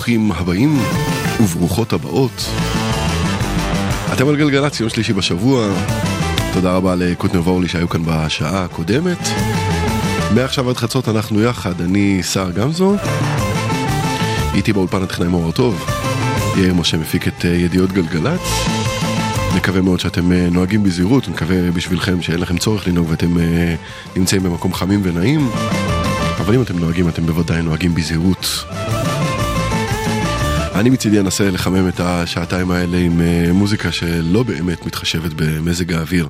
וברוכים הבאים וברוכות הבאות. אתם על גלגלצ, יום שלישי בשבוע. תודה רבה לקוטנר ואורלי שהיו כאן בשעה הקודמת. מעכשיו עד חצות אנחנו יחד, אני סער גמזו. איתי באולפן הטכנאי מאור הטוב. יאיר משה מפיק את אה, ידיעות גלגלצ. מקווה מאוד שאתם אה, נוהגים בזהירות, מקווה בשבילכם שאין לכם צורך לנהוג ואתם אה, נמצאים במקום חמים ונעים. אבל אם אתם נוהגים, אתם בוודאי נוהגים בזהירות. אני מצידי אנסה לחמם את השעתיים האלה עם אה, מוזיקה שלא באמת מתחשבת במזג האוויר.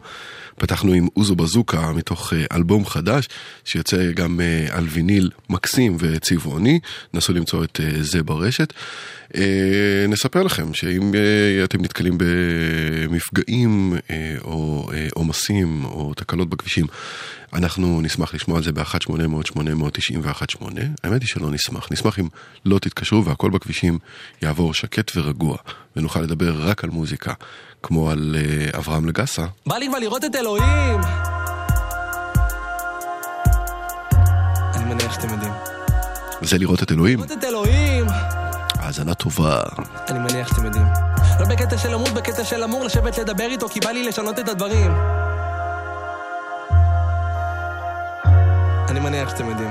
פתחנו עם אוזו בזוקה מתוך אה, אלבום חדש שיוצא גם אה, על ויניל מקסים וצבעוני, נסו למצוא את זה ברשת. נספר לכם שאם אתם נתקלים מפגעים אה, או עומסים או תקלות בכבישים, אנחנו נשמח לשמוע על זה ב-1-800-891-8. האמת היא שלא נשמח. נשמח אם לא תתקשרו והכל בכבישים יעבור שקט ורגוע, ונוכל לדבר רק על מוזיקה, כמו על אה, אברהם לגסה. בא לי כבר לראות את אלוהים! אני מניח שאתם יודעים. זה לראות את אלוהים. לראות את אלוהים! האזנה טובה. אני מניח שאתם יודעים. לא בקטע של למות, בקטע של אמור לשבת לדבר איתו, כי בא לי לשנות את הדברים. אני מניח שאתם יודעים.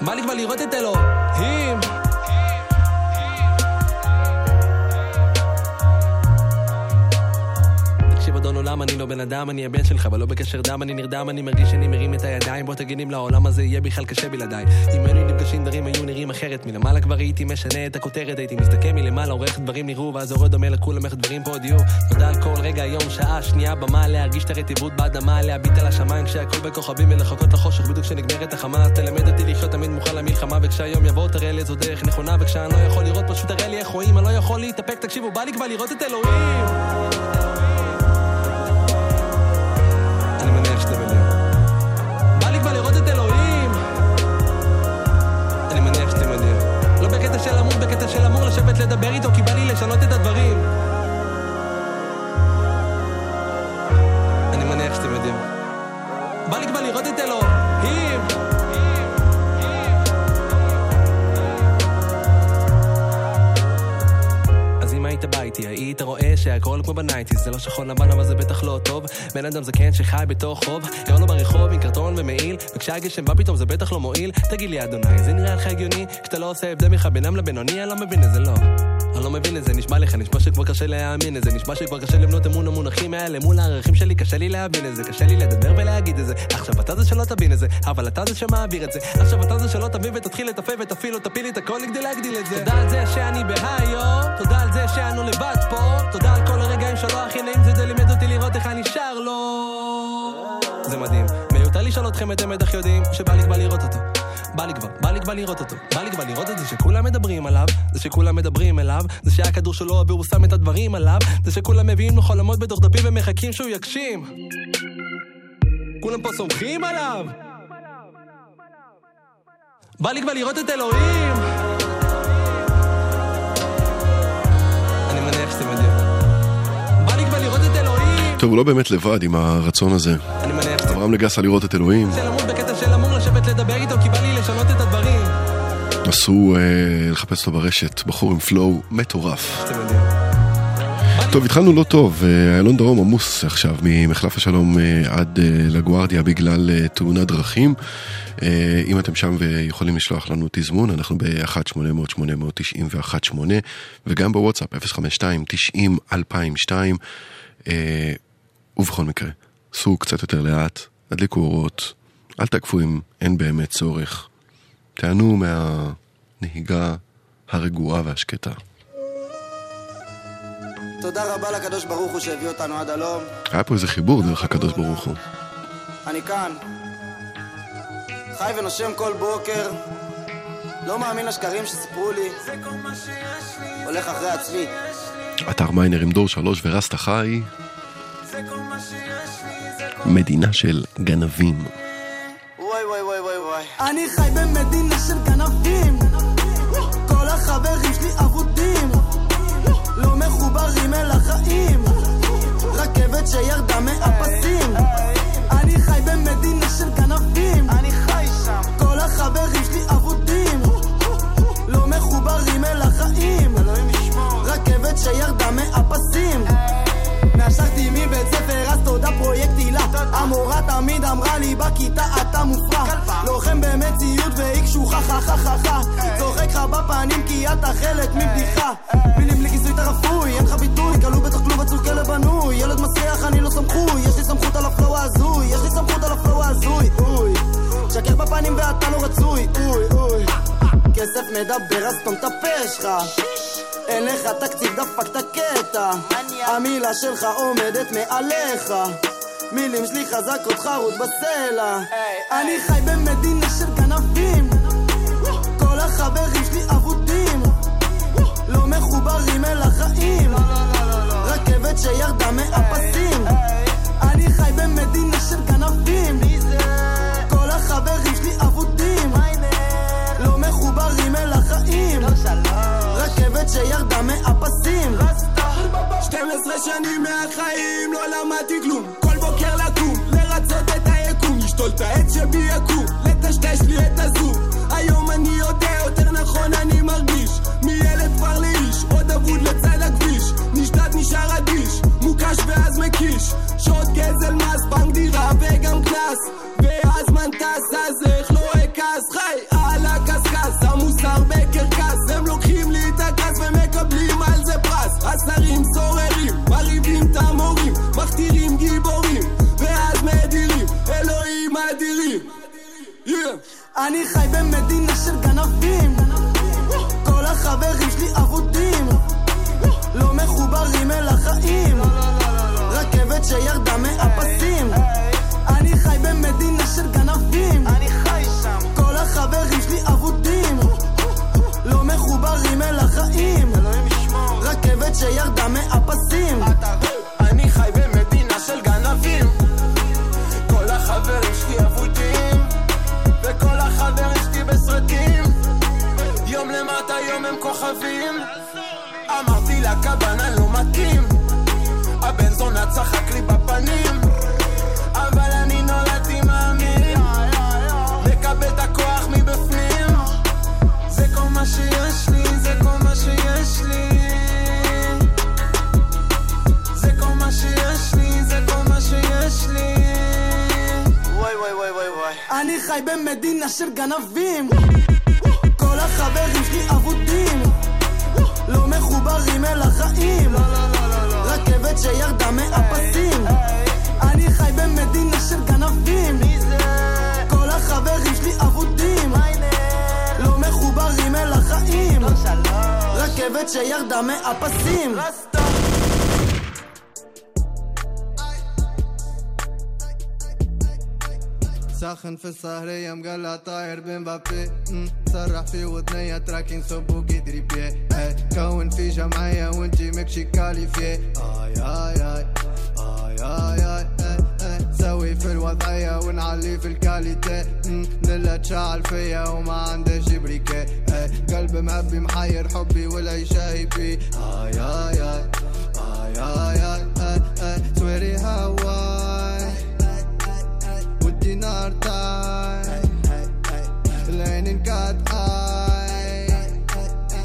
בא לי כבר לראות את אלוהים! אדון עולם, אני לא בן אדם, אני הבן שלך, אבל לא בקשר דם, אני נרדם, אני מרגיש שאני מרים את הידיים, בוא תגיד אם לעולם הזה יהיה בכלל קשה בלעדיי. אם היינו נפגשים דברים היו נראים אחרת, מלמעלה כבר הייתי משנה את הכותרת, הייתי מסתכל מלמעלה, עורך דברים נראו, ואז יורד דומה לכולם איך דברים פה עוד יהיו. תודה על כל רגע, יום, שעה, שנייה, במה, להרגיש את הרטיבות באדמה, להביט על השמיים כשהכל בכוכבים ולחכות לחושך בדיוק כשנגמרת החמה, אז תלמד אותי לחיות תמיד מוכן למלחמה, וכשהיום יבוא תראה לי איזו דרך נכונה, וכשאני לא יכול לראות פשוט תראה לי איך רואים, אני לא יכול להתאפק, תקשיבו, בא לי כבר לראות את אלוהים! לשבת לדבר איתו, כי בא לי לשנות את הדברים. אני מניח שאתם יודעים. בא לי כבר לראות את אלוהים! היית בא איתי, היית רואה שהכל כמו בנייטיז זה לא שחור לבן אבל זה בטח לא טוב. בן אדם זקן שחי בתוך חוב. גר לו ברחוב עם קרטון ומעיל וכשהגשם בא פתאום זה בטח לא מועיל. תגיד לי אדוני, זה נראה לך הגיוני? כשאתה לא עושה הבדל ממך בינם לבינוני, אני לא מבין את זה, לא. אני לא מבין את זה, נשמע לך, נשמע שכבר קשה להאמין את זה נשמע שכבר קשה לבנות אמון המונחים האלה מול הערכים שלי, קשה לי להבין את זה קשה לי לדבר ולהגיד את זה. עכשיו אתה זה שלא תבין את זה, אבל אתה זה שמעביר את זה. עכשיו אתה זה שלא תבין ותתחיל לטפל ותפעיל או תפיל את הכל כדי להגדיל את זה. תודה על זה שאני בהיו, תודה על שאנו לבד פה. תודה על כל הרגעים שלא הכי נעים זה די לימד אותי לראות איך אני שר לו זה מדהים, מיותר לשאול אתכם אתם בטח יודעים שבא לי כבר לראות אותו. בא לי כבר, בא לי כבר לראות אותו. בא לי כבר לראות את זה שכולם מדברים עליו זה שכולם מדברים אליו זה שהכדור שלו והוא שם את הדברים עליו זה שכולם מביאים לו חלומות בתוך דפים ומחכים שהוא יגשים. כולם פה סומכים עליו. בא לי כבר לראות את אלוהים טוב, הוא לא באמת לבד עם הרצון הזה. אברהם לגסה לראות את אלוהים. נסו אה, לחפש אותו ברשת, בחור עם פלואו מטורף. טוב, התחלנו לא טוב, אה, איילון דרום עמוס עכשיו ממחלף השלום אה, עד לגוארדיה בגלל תאונת דרכים. אם אתם שם ויכולים לשלוח לנו תזמון, אנחנו ב-1-800-891-8 וגם בוואטסאפ 052-90-2002. ובכל מקרה, סעו קצת יותר לאט, הדליקו אורות, אל תעקפו אם אין באמת צורך. תענו מהנהיגה הרגועה והשקטה. תודה רבה לקדוש ברוך הוא שהביא אותנו עד הלום. היה פה איזה חיבור דרך הקדוש ברוך הוא. אני כאן. חי ונושם כל בוקר. לא מאמין לשקרים שסיפרו לי. הולך אחרי עצמי. אתר מיינר עם דור שלוש ורסטה חי. מדינה של גנבים. וואי וואי וואי וואי וואי. אני חי במדינה של גנבים כל החברים שלי אבודים לא מחוברים אל החיים רכבת שירדה מהפסים אני חי במדינה של גנבים אני חי שם. כל החברים שלי אבודים לא מחוברים אל החיים. רכבת שירדה מהפסים נשרתי מבית ספר אז תודה פרויקט הילה. המורה תמיד אמרה לי בכיתה אתה מופרע. לוחם במציאות והיא קשוחה חה חה חה חה צוחק לך בפנים כי אתה חלק מבדיחה. מילים בלי כיסוי אתה רפוי. אין לך ביטוי כלוא בתוך כלוב עצור כלב בנוי. ילד מסריח אני לא סמכוי. יש לי סמכות על ה flow ההזוי. יש לי סמכות על ה flow ההזוי. אוי. שקר בפנים ואתה לא רצוי. אוי אוי. כסף מדבר אז סתום את הפה שלך אין לך תקציב דפקת קטע המילה שלך עומדת מעליך. מילים שלי חזקות חרוט בסלע. אני חי במדינה של גנבים. כל החברים שלי אבודים. לא מחוברים אל החיים. רכבת רכבת שירדה מהפסים. אני חי במדינה של גנבים רכבת שירדה מהפסים. 12 שנים מהחיים לא למדתי כלום. כל בוקר לקום, לרצות את היקום. לשתול את העץ שבי יקום, לטשטש לי את הזום. היום אני יודע, יותר נכון אני מרגיש. מילד כבר לאיש, עוד אבוד לצד הכביש. נשדד נשאר אדיש, מוקש ואז מקיש. שעות גזל מס, בנק דירה וגם קנס. והזמן טס, פרס השרים סוררים, מרעיבים את המורים מכתירים גיבורים ואז מדירים, אלוהים אדירים. אני חי במדינה של גנבים. כל החברים שלי אבודים. לא מחוברים אל החיים. רכבת שירדה מהפסים אמרתי לקב"ן אני לא מתאים. הבן זונה צחק לי בפנים אבל אני נולדתי מאמין. מקבל את הכוח מבפנים. זה כל מה שיש לי, זה כל מה שיש לי. זה כל מה שיש לי, זה כל מה שיש לי. וואי וואי וואי וואי וואי. אני חי במדינה של גנבים שירדה מהפסים. אני חי במדינה של גנבים. כל החברים שלי אבודים. לא מחוברים אל החיים. רכבת שירדה מהפסים ساخن في السهرية مقلع طاير بين بابي سرح في وطنية تراكين سبوك قدري بيه كون في جمعية وانتي مكشي كاليفية. آي آي آي. آي آي آي. سوي في الوضعية ونعلي في الكاليتي. نلا تشعل فيا وما عندها جبريكي قلب معبي محير حبي والعيشة يبي آي آي آي. آي آي آي. سويري هواي والدينار تاي العين انقاد اي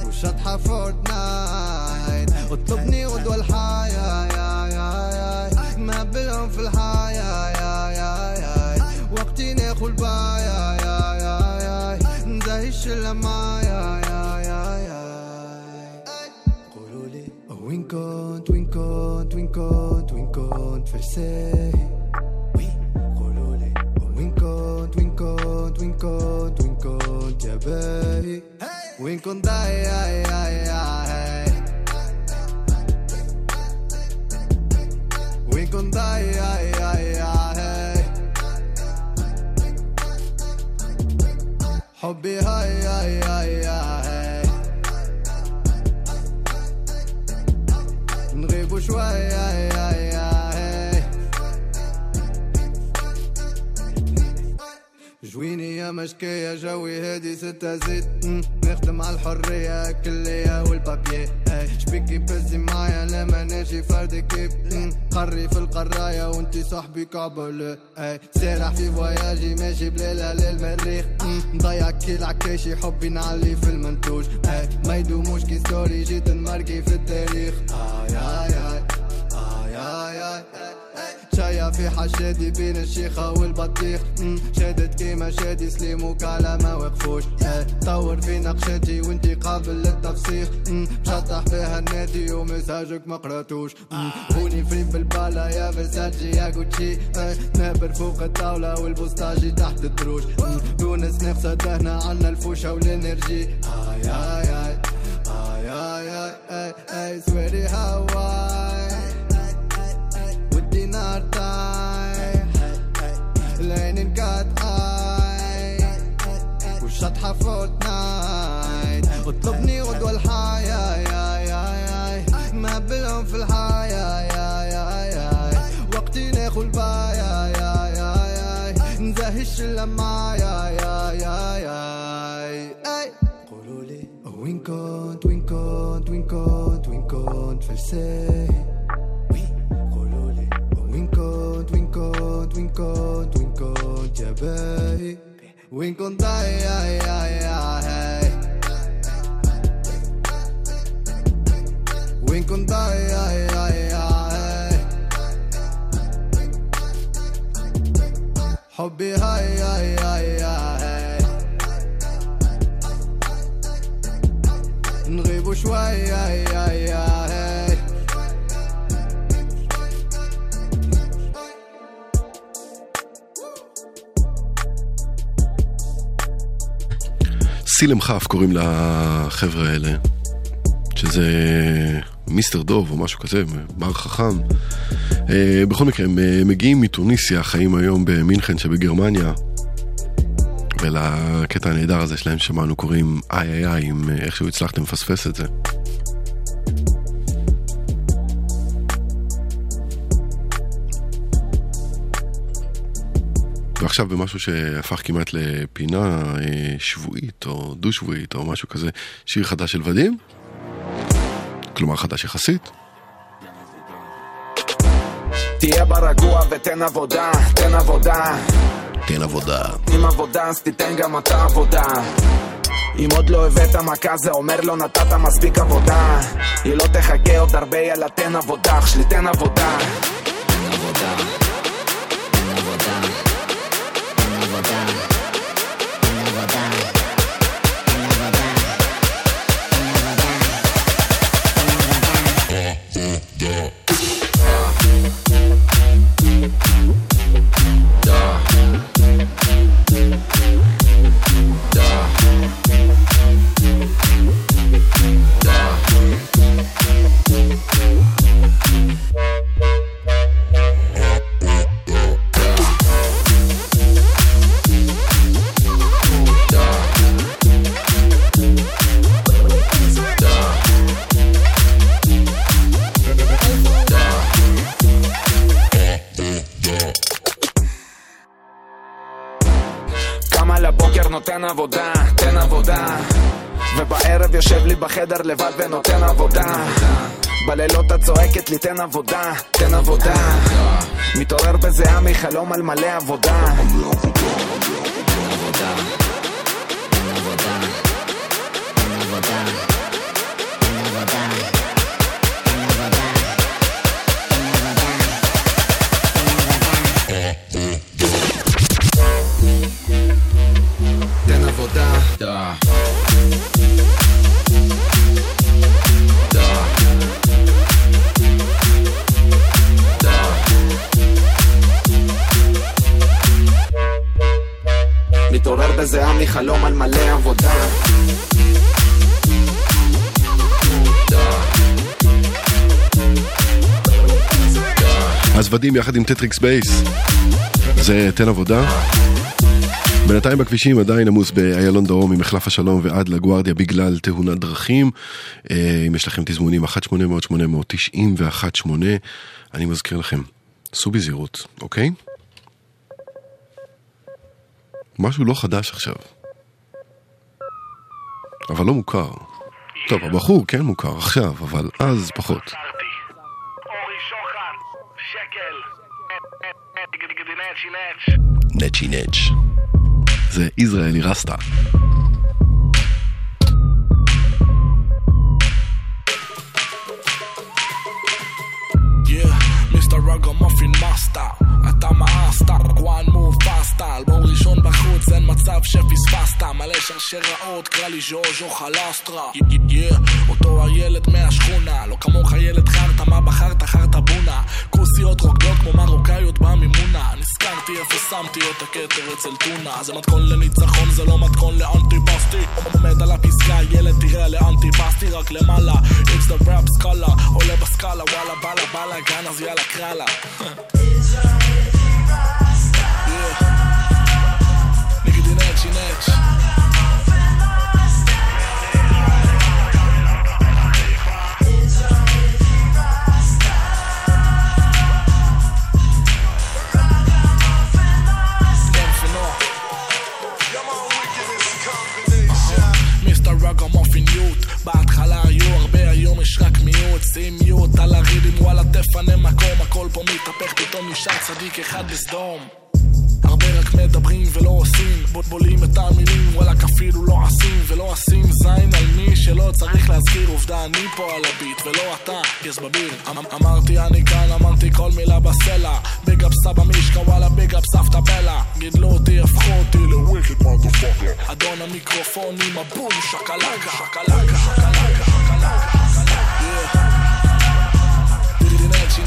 وشطحة فورتنايت. اطلبني غدوة الحياة يا يا يا ما بلهم في الحياة يا يا يا وقتي ناخل بايا يا يا يا نزهي الشلة معايا يا يا يا. قولوا لي وين كنت وين كنت وين كنت وين كنت فرساي twinkle, twinkle, yeah, baby. Hey. Winkle, die, ay, ay, ay. Winkle, die, ay, ay, ay. حبي هاي هاي هاي هاي نغيبو شوي هاي هاي جويني يا مشكية جوي هادي ستة زيت. نخدم على الحرية كلية والبابيي شبيكي بزي معايا؟ لما نجي فرد كيف. قري في القراية وانتي صاحبي كعبل. سارح في فواياجي ماشي بليلة للمريخ مم، مضيع كي العكاشي حبي نعلي في المنتوج. ما يدوموش كي ستوري جيت نمركي في التاريخ. آي آي آي. آي آي آي. شايع في حشادي بين الشيخة والبطيخ. شادت كيما شادي سليم وكالا ما وقفوش. آه، طور في نقشاتي وانتي قابل للتفسيخ. شطح فيها النادي ومساجك مقراتوش قراتوش. هوني فري بالبالا يا فيرساتشي يا جوتشي آه، نابر فوق الطاولة والبوستاجي تحت الدروش. تونس ناقصة دهنا عنا الفوشة والإنرجي. آي آي آي. آي آي آي, آي, آي, اي سويري هواي شطحة فورتنايت اطلبني غدوة الحياة يا يا يا ما بلهم في الحياة يا يا يا وقتي ناخد بايا يا يا يا نزاهي الشلة معايا يا يا يا قولوا لي وين كنت وين كنت وين كنت وين كنت فلساهي وين كنت وين كنت وين كنت وين كنت يا باهي وين كنت يا يا يا هاي وين كنت يا يا يا هاي حبي هاي هاي هاي هاي نغيبوا شوي هاي هاي هاي סילם כף קוראים לחבר'ה האלה, שזה מיסטר דוב או משהו כזה, בר חכם. אה, בכל מקרה, הם אה, מגיעים מתוניסיה, חיים היום במינכן שבגרמניה. ולקטע הנהדר הזה שלהם שמענו קוראים איי איי איי, אם אה, איכשהו הצלחתם לפספס את זה. ועכשיו במשהו שהפך כמעט לפינה אה, שבועית או דו-שבועית או משהו כזה, שיר חדש של ודים, כלומר חדש יחסית. תהיה ברגוע ותן עבודה, תן עבודה. תן עבודה. עם עבודה אז תיתן גם אתה עבודה. אם עוד לא הבאת מכה זה אומר לא נתת מספיק עבודה. היא לא תחכה עוד הרבה יאללה תן עבודה, אח שלי תן עבודה. לבד ונותן עבודה. בלילות את צועקת לי תן עבודה, תן עבודה. מתעורר בזיעה מחלום על מלא עבודה. תן ודים יחד עם טטריקס בייס. זה תן עבודה. בינתיים בכבישים עדיין עמוס באיילון דרום ממחלף השלום ועד לגוארדיה בגלל תאונת דרכים. אה, אם יש לכם תזמונים 1-800-890 ו-1-8, אני מזכיר לכם, סעו בזהירות, אוקיי? משהו לא חדש עכשיו. אבל לא מוכר. טוב, הבחור כן מוכר עכשיו, אבל אז פחות. נצ'י נצ' נצ'י נצ' זה יזרעאלי רסטה. Yeah, Mr. Ragamuffin Master, אתה מאסת, one move faster, אלבום ראשון בחוץ, אין מצב שפספסת, מלא שרשראות, קרא לי ז'וז'ו חלסטרה. אותו הילד מהשכונה, לא כמוך ילד חרטה, מה בחרת? חרטה בונה. כוסיות רוקדות כמו מרוקאיות במימונה. נזכרתי איפה שמתי את הכתר אצל טונה. זה מתכון לניצחון, זה לא מתכון לאנטי-בסטי. עומד על הפסגה, ילד תראה לאנטי-בסטי, רק למעלה. It's the rap סקאלה, עולה בסקאלה, וואלה בלה בלה, גן אז יאללה קרא לה. next. בהתחלה היו הרבה, היום יש רק מיעוט, שים מיעוט על הרידים, וואלה תפנה מקום, הכל פה מתהפך, פתאום נשאר צדיק אחד בסדום. הרבה רק מדברים ולא עושים, בולבולים את המילים, וואלכ אפילו לא עשים ולא עשים זין על מי שלא צריך להזכיר עובדה, אני פה על הביט ולא אתה, יס בביר. אמ- אמרתי אני כאן, אמרתי כל מילה בסלע, ביג אפ סבא מישקה, וואלה ביג אפ סבתא בלה. גידלו אותי, הפכו אותי לוויקד מודפאקר. אדון המיקרופונים, הבום, שקלקה, שקלקה, שקלקה, שקלקה. Yeah. דידי נצ'י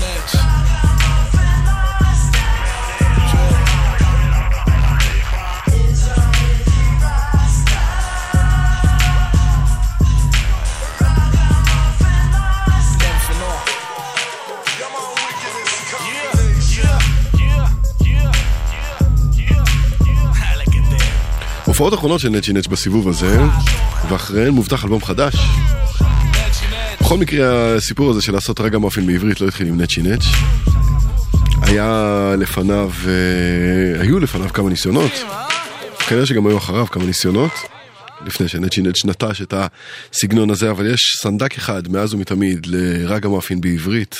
הופעות אחרונות של נצ'י נץ' בסיבוב הזה, ואחריהן מובטח אלבום חדש. בכל מקרה, הסיפור הזה של לעשות רגע מאפין בעברית לא התחיל עם נצ'י נץ'. היה לפניו, אה, היו לפניו כמה ניסיונות. כנראה שגם היו אחריו כמה ניסיונות. לפני שנצ'י נץ' נטש את הסגנון הזה, אבל יש סנדק אחד מאז ומתמיד לרגע מאפין בעברית.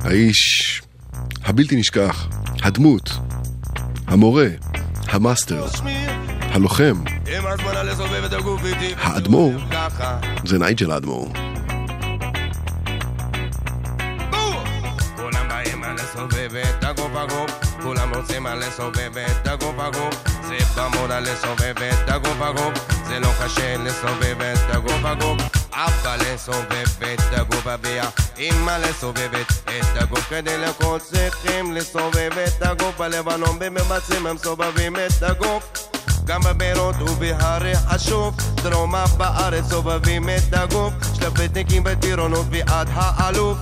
האיש הבלתי נשכח, הדמות, המורה, המאסטר, הלוחם, האדמו"ר, זה נייג'ל האדמו"ר. כולם באים על לסובב את הגוף הגוף כולם רוצים על לסובב את הגוף הגוף. זה במודה לסובב את הגוף הגוף זה לא קשה לסובב את הגוף הגוף. אבא לסובב את הגוף אביה אמא לסובבת את הגוף. כדי לכל צריכים לסובב את הגוף בלבנון במבצעים הם סובבים את הגוף גם בבירות ובהרי השוף. דרומה בארץ סובבים את הגוף. שלפתניקים בטירונות ועד האלוף.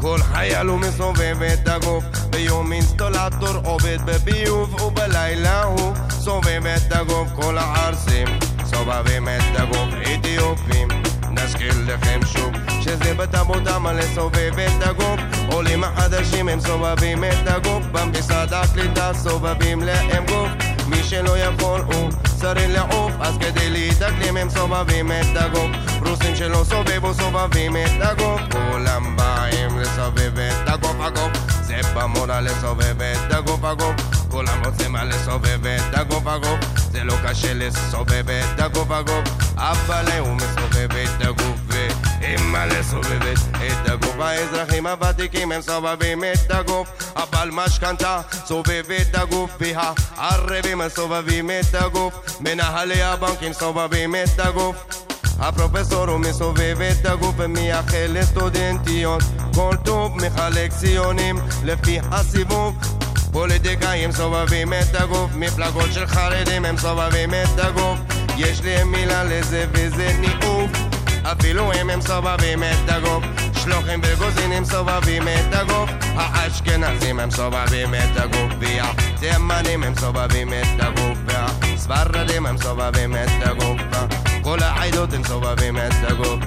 כל חייל הוא מסובב את הגוף. ביום אינסטולטור עובד בביוב ובלילה הוא סובב את הגוף. כל הערסים סובבים את הגוף. אתיופים נזכיר לכם שוב שזה בתרבותם לסובב את הגוף עולים החדשים הם סובבים את הגוף במשרד הקליטה סובבים להם גוף. מי שלא יכול הוא צריך לעוף אז כדי להתאקלים הם סובבים את הגוף. רוסים שלא סובבו סובבים את הגוף. כולם באים לסובב את הגוף הגוף. זה במורה לסובב את הגוף הגוף. כולם רוצים לסובב את הגוף הגוף. זה לא קשה לסובב את הגוף הגוף. אבל הוא מסובב את הגוף ואמא לסובבת את הגוף האזרחים הוותיקים הם סובבים את הגוף אבל משכנתה סובב את הגוף והערבים סובבים את הגוף. מנהלי הבנקים סובבים את הגוף. הפרופסור הוא מסובב את הגוף ומייחל לסטודנטיות. כל טוב מחלק ציונים לפי הסיבוב. פוליטיקאים סובבים את הגוף מפלגות של חרדים הם סובבים את הגוף. יש לי מילה לזה וזה ניאוף אפילו אם הם סובבים את הגוף. שלוחים וגוזינים סובבים את הגוף. האשכנזים הם סובבים את הגוף והתימנים הם סובבים את הגוף והספרדים הם סובבים את הגוף כל העדות הם סובבים את הגוף.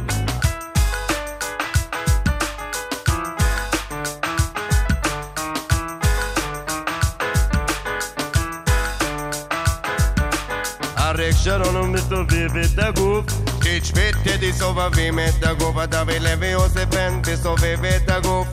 אריק שרון הוא מסובב את הגוף קיץ' וטדי סובבים את הגוף דוד לוי יוסף בן סובב את הגוף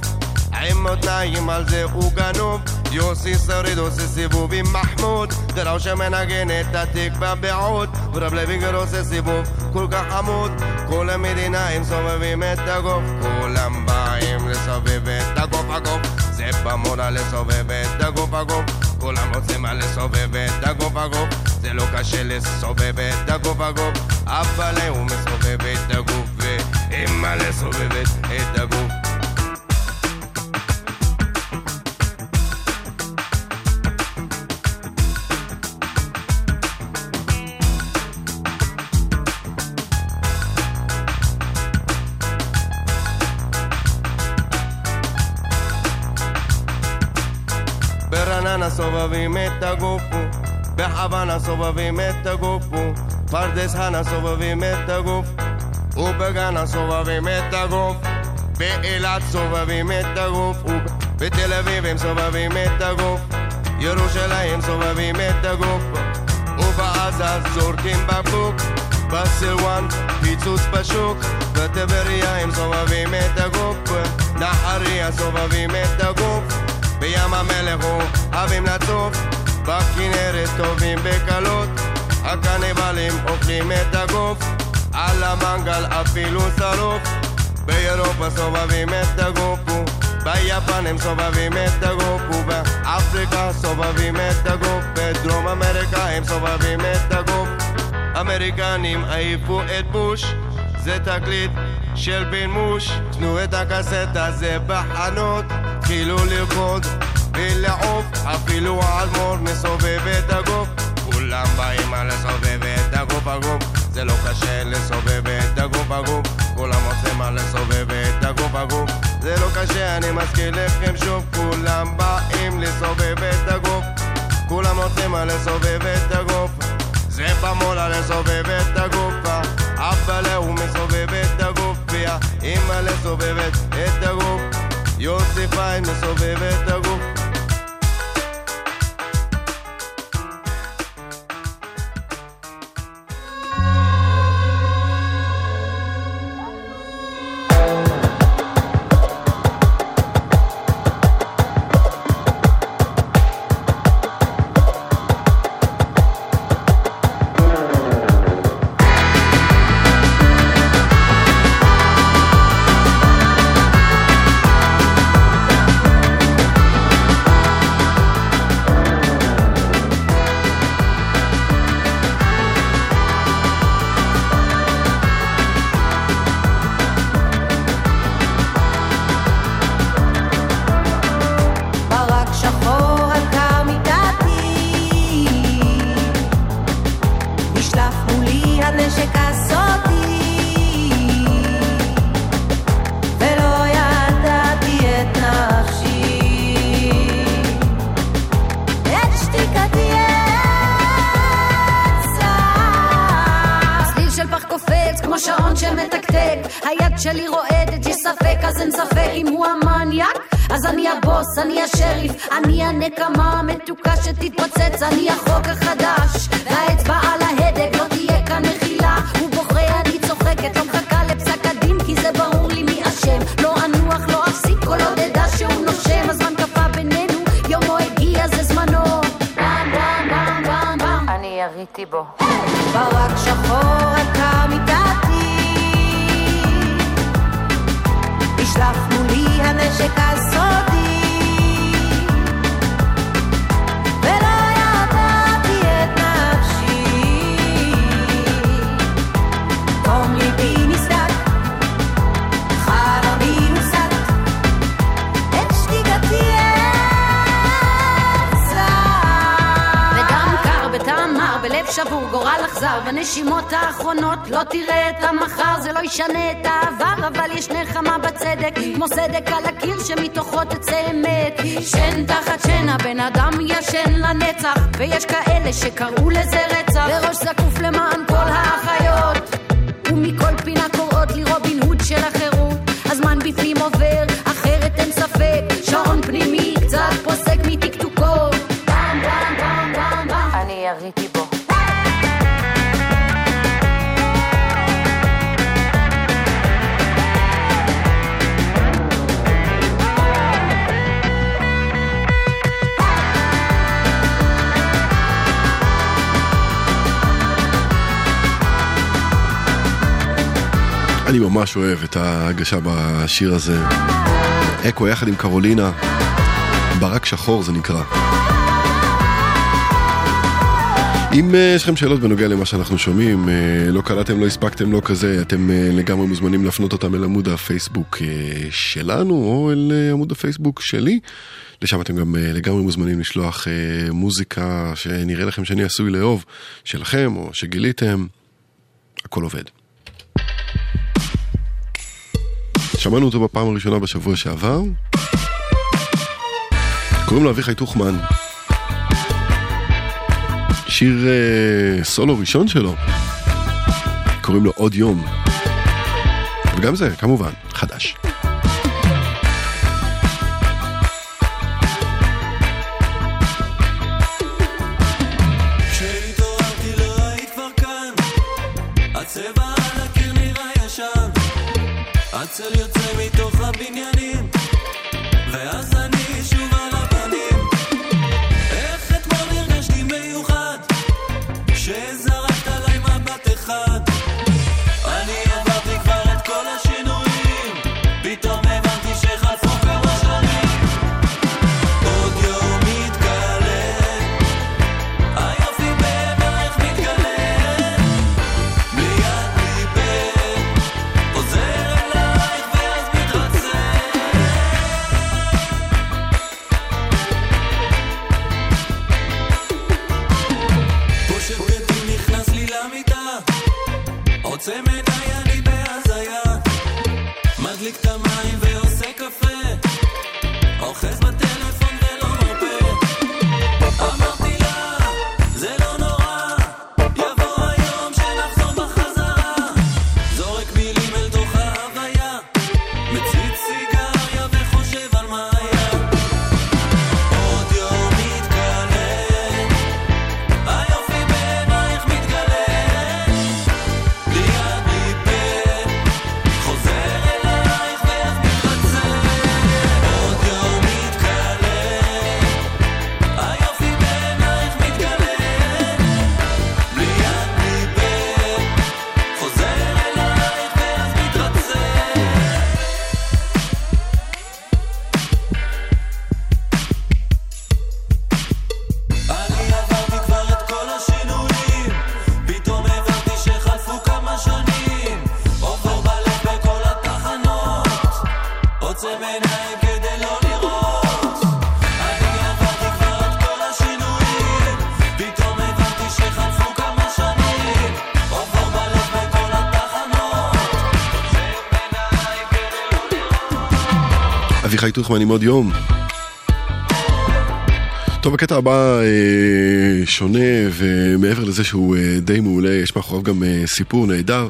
עם מותניים על זה הוא גנוב יוסי שריד עושה סיבוב עם מחמוד דראו שמנגן את התקווה בעוד ורב לוינגר עושה סיבוב כל כך חמוד כל המדינה הם סובבים את הגוף כולם באים לסובב את הגוף הגוף זה במורה לסובב את הגוף הגוף כולם רוצים לסובב את הגוף הגוף זה לא קשה לסובב את הגוף הגוף אבל הוא מסובב את הגוף ואמא לסובבת את הגוף. ברעננה סובבים את הגוף בחוואנה סובבים את הגוף פרדס חנה סובבים את הגוף ובגנה סובבים את הגוף באילת סובבים את הגוף בתל אביב הם סובבים את הגוף ירושלים סובבים את הגוף ובעזה זורקים בקבוק בסילואן פיצוץ בשוק בטבריה הם סובבים את הגוף נהריה סובבים את הגוף בים ים המלך אוהבים לצוף בכנרת טובים בקלות הקניבלים אוכלים את הגוף על המנגל אפילו שרוף. באירופה סובבים את הגוף ביפן הם סובבים את הגוף ובאפריקה סובבים את הגוף בדרום אמריקה הם סובבים את הגוף. אמריקנים העיפו את בוש זה תקליט של בן מוש. תנו את הקסטה זה בחנות תחילו לרקוד ולעוף. אפילו האלמוג מסובב את הגוף כולם באים על לסובב את הגוף הגוף זה לא קשה לסובב את הגוף הגוף כולם רוצים על לסובב את הגוף הגוף זה לא קשה אני מזכיר לכם שוב כולם באים לסובב את הגוף כולם רוצים על לסובב את הגוף זה במולה לסובב את הגוף אבא הוא מסובב את הגוף והאמא לסובבת את הגוף יוסי פיין מסובב את הגוף אני ממש אוהב את ההגשה בשיר הזה. אקו יחד עם קרולינה, ברק שחור זה נקרא. אם אה, יש לכם שאלות בנוגע למה שאנחנו שומעים, אה, לא קלטתם, לא הספקתם, לא כזה, אתם אה, לגמרי מוזמנים להפנות אותם אל עמוד הפייסבוק שלנו, או אל עמוד הפייסבוק שלי. לשם אתם גם לגמרי מוזמנים לשלוח מוזיקה שנראה לכם שאני עשוי לאהוב, שלכם, או שגיליתם, הכל עובד. שמענו אותו בפעם הראשונה בשבוע שעבר. קוראים לו אביחי טוחמן. שיר אה, סולו ראשון שלו. קוראים לו עוד יום. וגם זה, כמובן, חדש. חי טוחמן עם עוד יום. טוב, הקטע הבא אה, שונה, ומעבר לזה שהוא אה, די מעולה, יש מאחוריו גם אה, סיפור נהדר.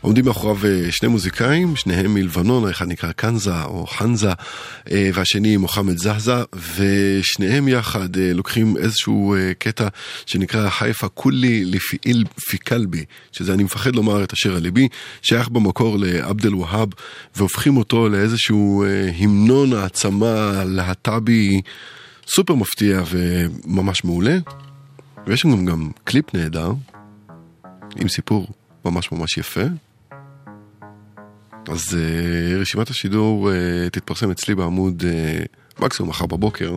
עומדים מאחוריו אה, שני מוזיקאים, שניהם מלבנון, האחד נקרא קנזה או חנזה, אה, והשני מוחמד זהזה, ושניהם יחד אה, לוקחים איזשהו אה, קטע שנקרא חיפה כולי לפיעיל פי כלבי, שזה אני מפחד לומר את אשר על ליבי, שייך במקור לעבד אל והופכים אותו לאיזשהו אה, המנון העצמה להט"בי. סופר מפתיע וממש מעולה. ויש שם גם קליפ נהדר, עם סיפור ממש ממש יפה. אז uh, רשימת השידור uh, תתפרסם אצלי בעמוד uh, מקסימום מחר בבוקר.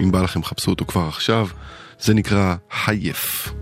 אם בא לכם חפשו אותו כבר עכשיו. זה נקרא חייף.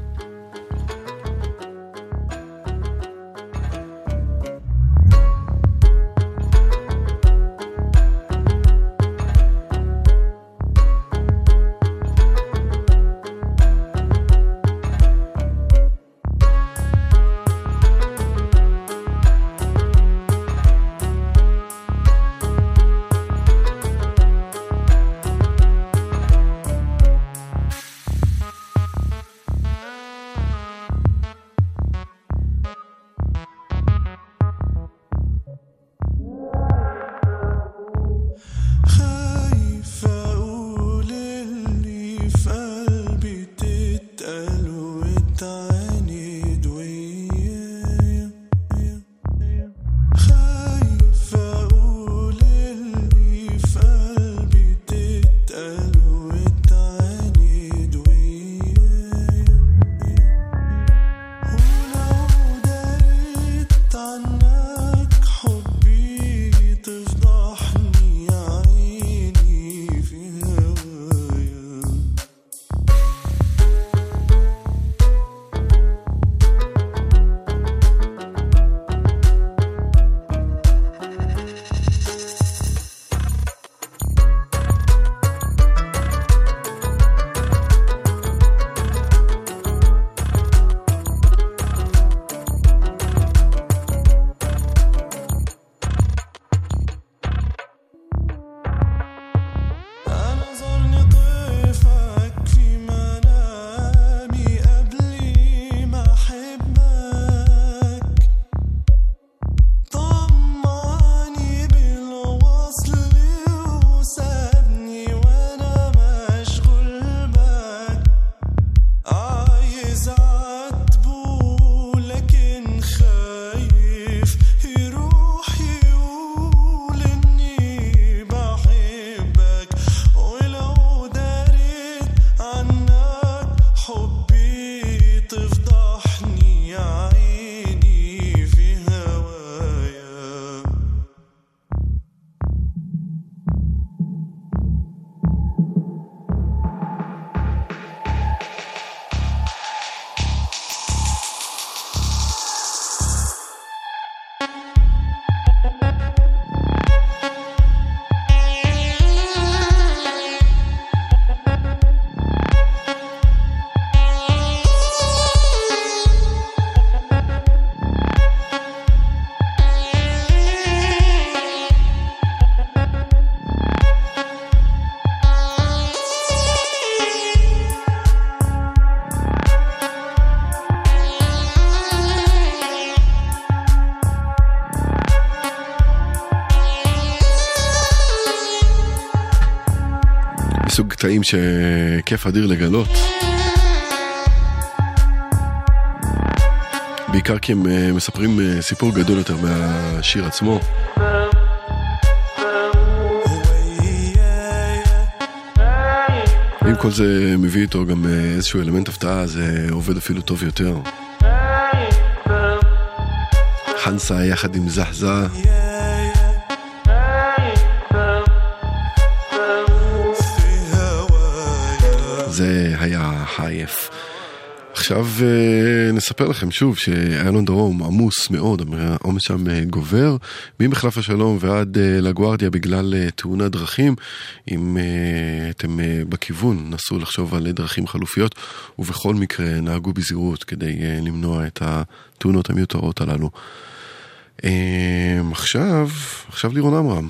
קטעים שכיף אדיר לגלות. בעיקר כי הם אה, מספרים אה, סיפור גדול יותר מהשיר עצמו. אם כל זה מביא איתו גם אה, איזשהו אלמנט הפתעה, זה עובד אפילו טוב יותר. חנסה יחד עם זחזה. זה היה חייף. עכשיו אה, נספר לכם שוב שאיילון דרום עמוס מאוד, העומס שם אה, גובר, ממחלף השלום ועד אה, לגוארדיה בגלל תאונת דרכים. אם אתם בכיוון, נסו לחשוב על דרכים חלופיות, ובכל מקרה נהגו בזהירות כדי למנוע את התאונות המיותרות הללו. עכשיו, עכשיו לירון עמרם.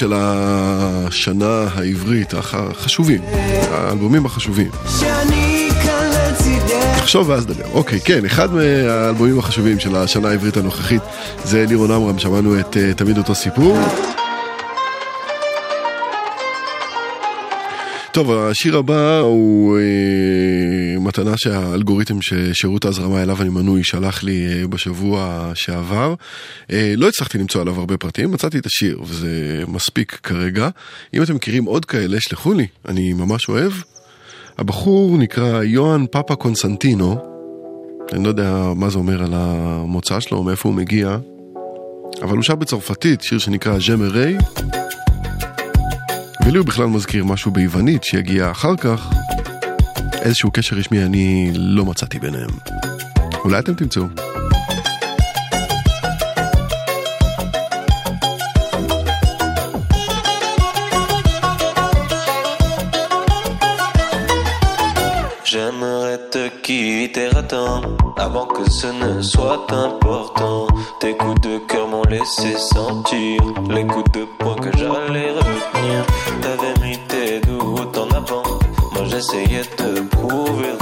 של השנה העברית הח- החשובים, האלבומים החשובים. תחשוב ואז דבר. אוקיי, כן, אחד מהאלבומים החשובים של השנה העברית הנוכחית זה לירון עמרם, שמענו את אה, תמיד אותו סיפור. טוב, השיר הבא הוא אה, מתנה שהאלגוריתם ששירות ההזרמה אליו אני מנוי שלח לי אה, בשבוע שעבר. אה, לא הצלחתי למצוא עליו הרבה פרטים, מצאתי את השיר וזה מספיק כרגע. אם אתם מכירים עוד כאלה, שלחו לי, אני ממש אוהב. הבחור נקרא יוהאן פאפה קונסנטינו, אני לא יודע מה זה אומר על המוצא שלו, מאיפה הוא מגיע, אבל הוא שר בצרפתית, שיר שנקרא ז'מרי, ולי הוא בכלל מזכיר משהו ביוונית שיגיע אחר כך. איזשהו קשר רשמי אני לא מצאתי ביניהם. אולי אתם תמצאו. J'aimerais te quitter à temps avant que ce ne soit important. Tes coups de cœur m'ont laissé sentir les coups de poing que j'allais retenir. T'avais essayé de prouver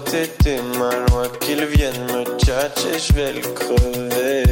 toi, t'étais mal loin, qu'ils viennent me tchatcher, je vais le crever.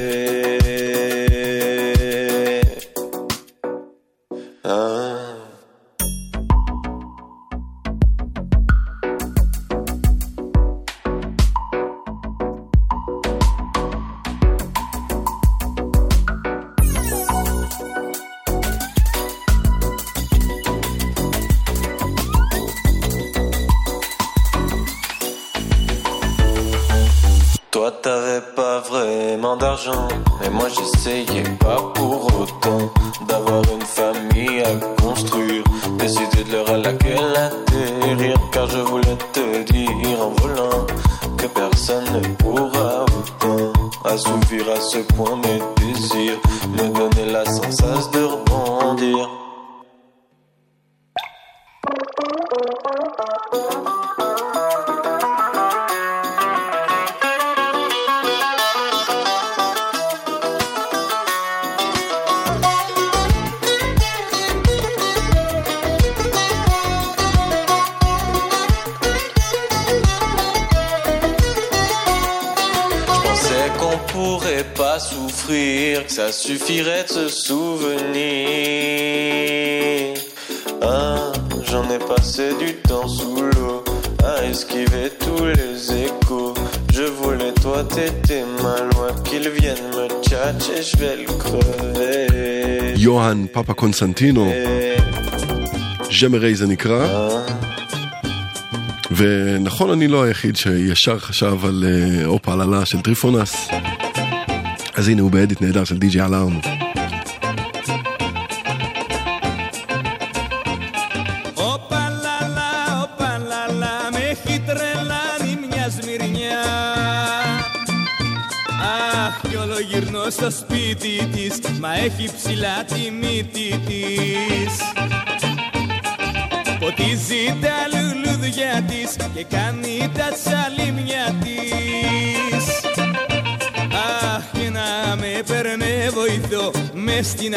קונסנטינו, אה. ג'מרי זה נקרא. אה. ונכון, אני לא היחיד שישר חשב על אה, אופה הללה של טריפונס. אז הנה הוא באדיט נהדר של די.ג'י אלארם.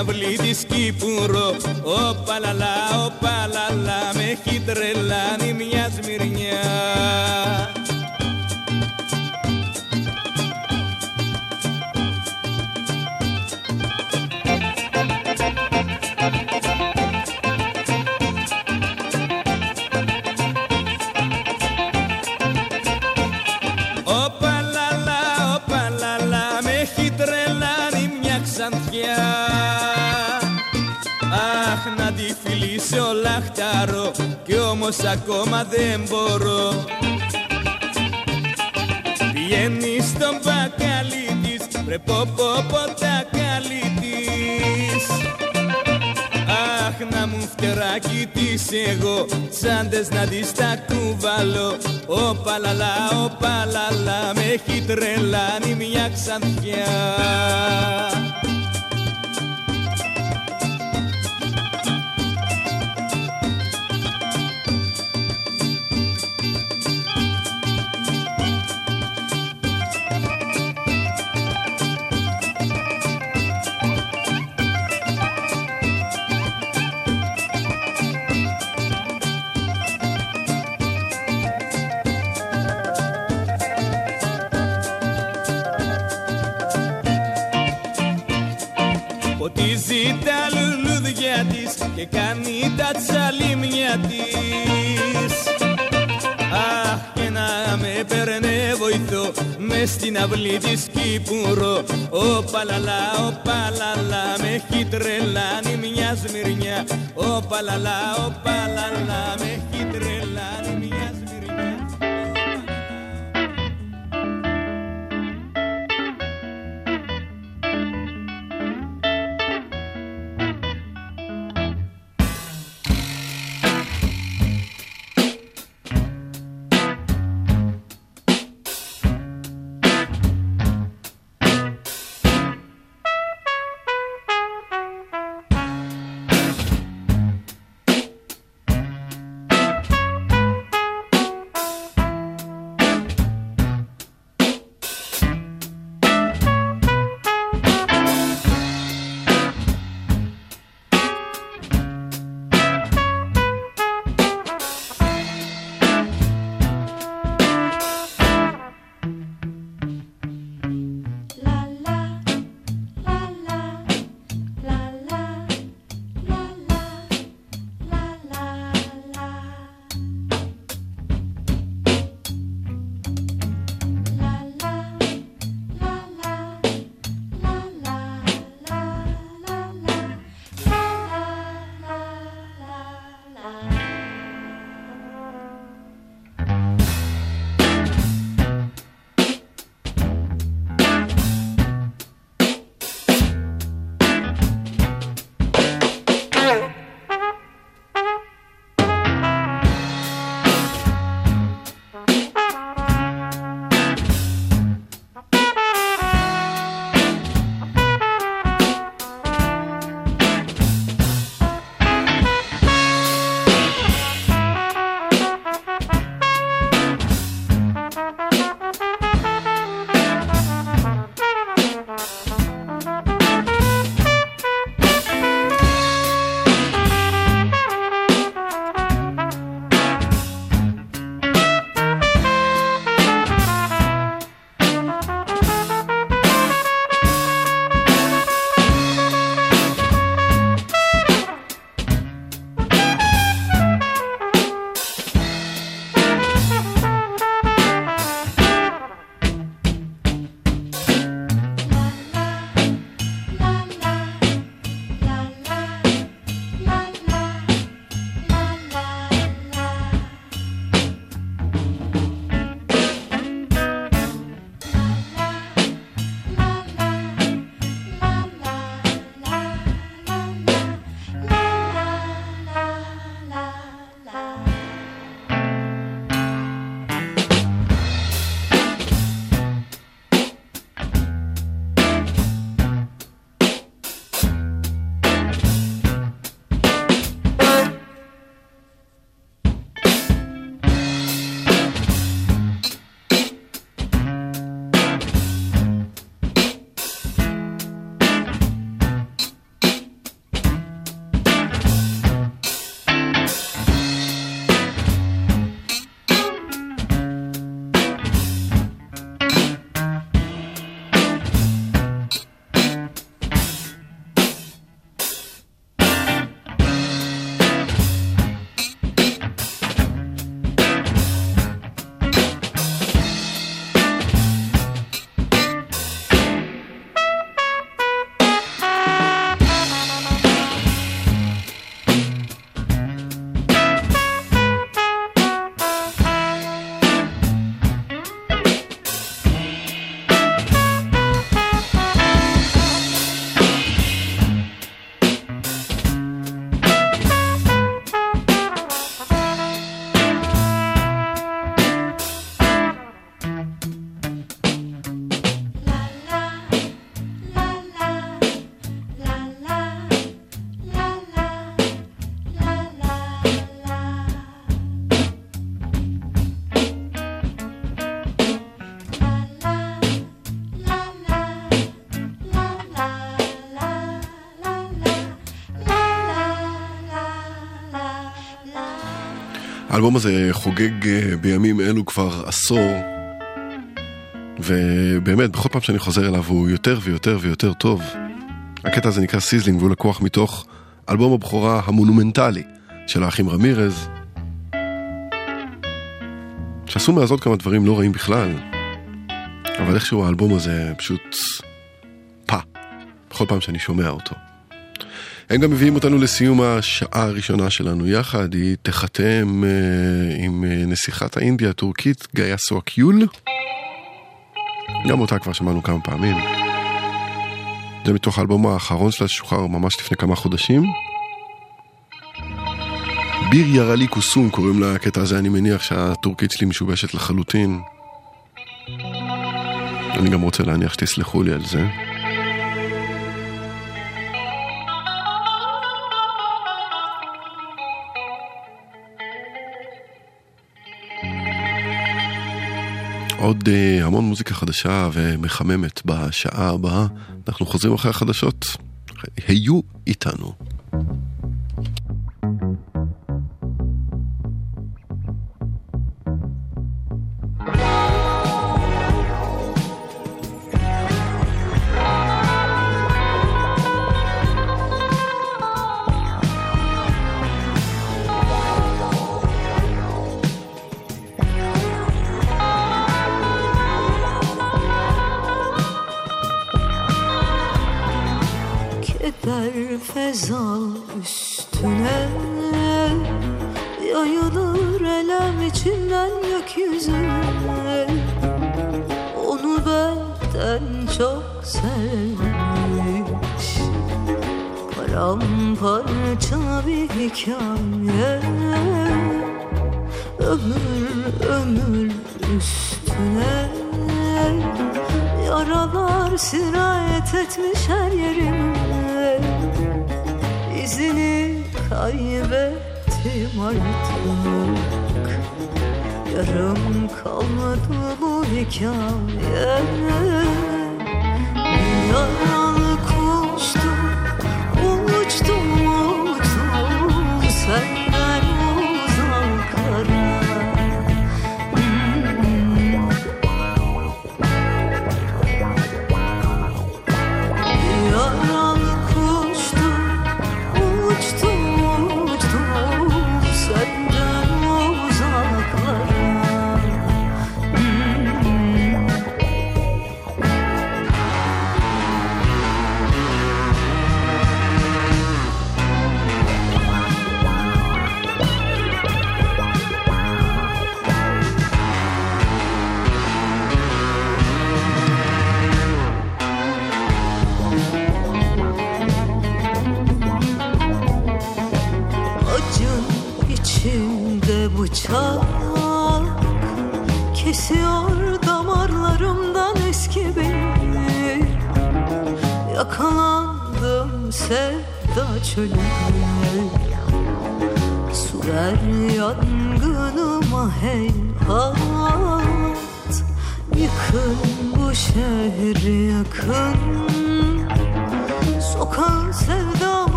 αυλή τη Κύπουρο, ο παλαλά και κάνει τα τσαλίμια της. Αχ και να με παίρνε βοηθό μες στην αυλή της Κύπουρο Ο παλαλά, ο παλαλά με έχει τρελάνει μια σμυρνιά Ο παλαλά, ο παλαλά με האלבום הזה חוגג אה, בימים אלו כבר עשור, ובאמת, בכל פעם שאני חוזר אליו הוא יותר ויותר ויותר טוב. הקטע הזה נקרא Sizzling והוא לקוח מתוך אלבום הבכורה המונומנטלי של האחים רמירז, שעשו מאז עוד כמה דברים לא רעים בכלל, אבל איכשהו האלבום הזה פשוט פה, בכל פעם שאני שומע אותו. הם גם מביאים אותנו לסיום השעה הראשונה שלנו יחד, היא תחתם אה, עם אה, נסיכת האינדיה הטורקית גאיה סואקיול. גם אותה כבר שמענו כמה פעמים. זה מתוך האלבום האחרון שלה ששוחרר ממש לפני כמה חודשים. ביר ירלי קוסום קוראים לקטע הזה, אני מניח שהטורקית שלי משובשת לחלוטין. אני גם רוצה להניח שתסלחו לי על זה. עוד uh, המון מוזיקה חדשה ומחממת בשעה הבאה. אנחנו חוזרים אחרי החדשות. היו איתנו. İçinden gökyüzüne Onu benden çok sevmiş. Paramparça bir hikaye. Ömür ömür üstüne. Yaralar sirayet etmiş her yerime İzini kaybettim artık Yarım kalmadı bu hikaye. Yaralı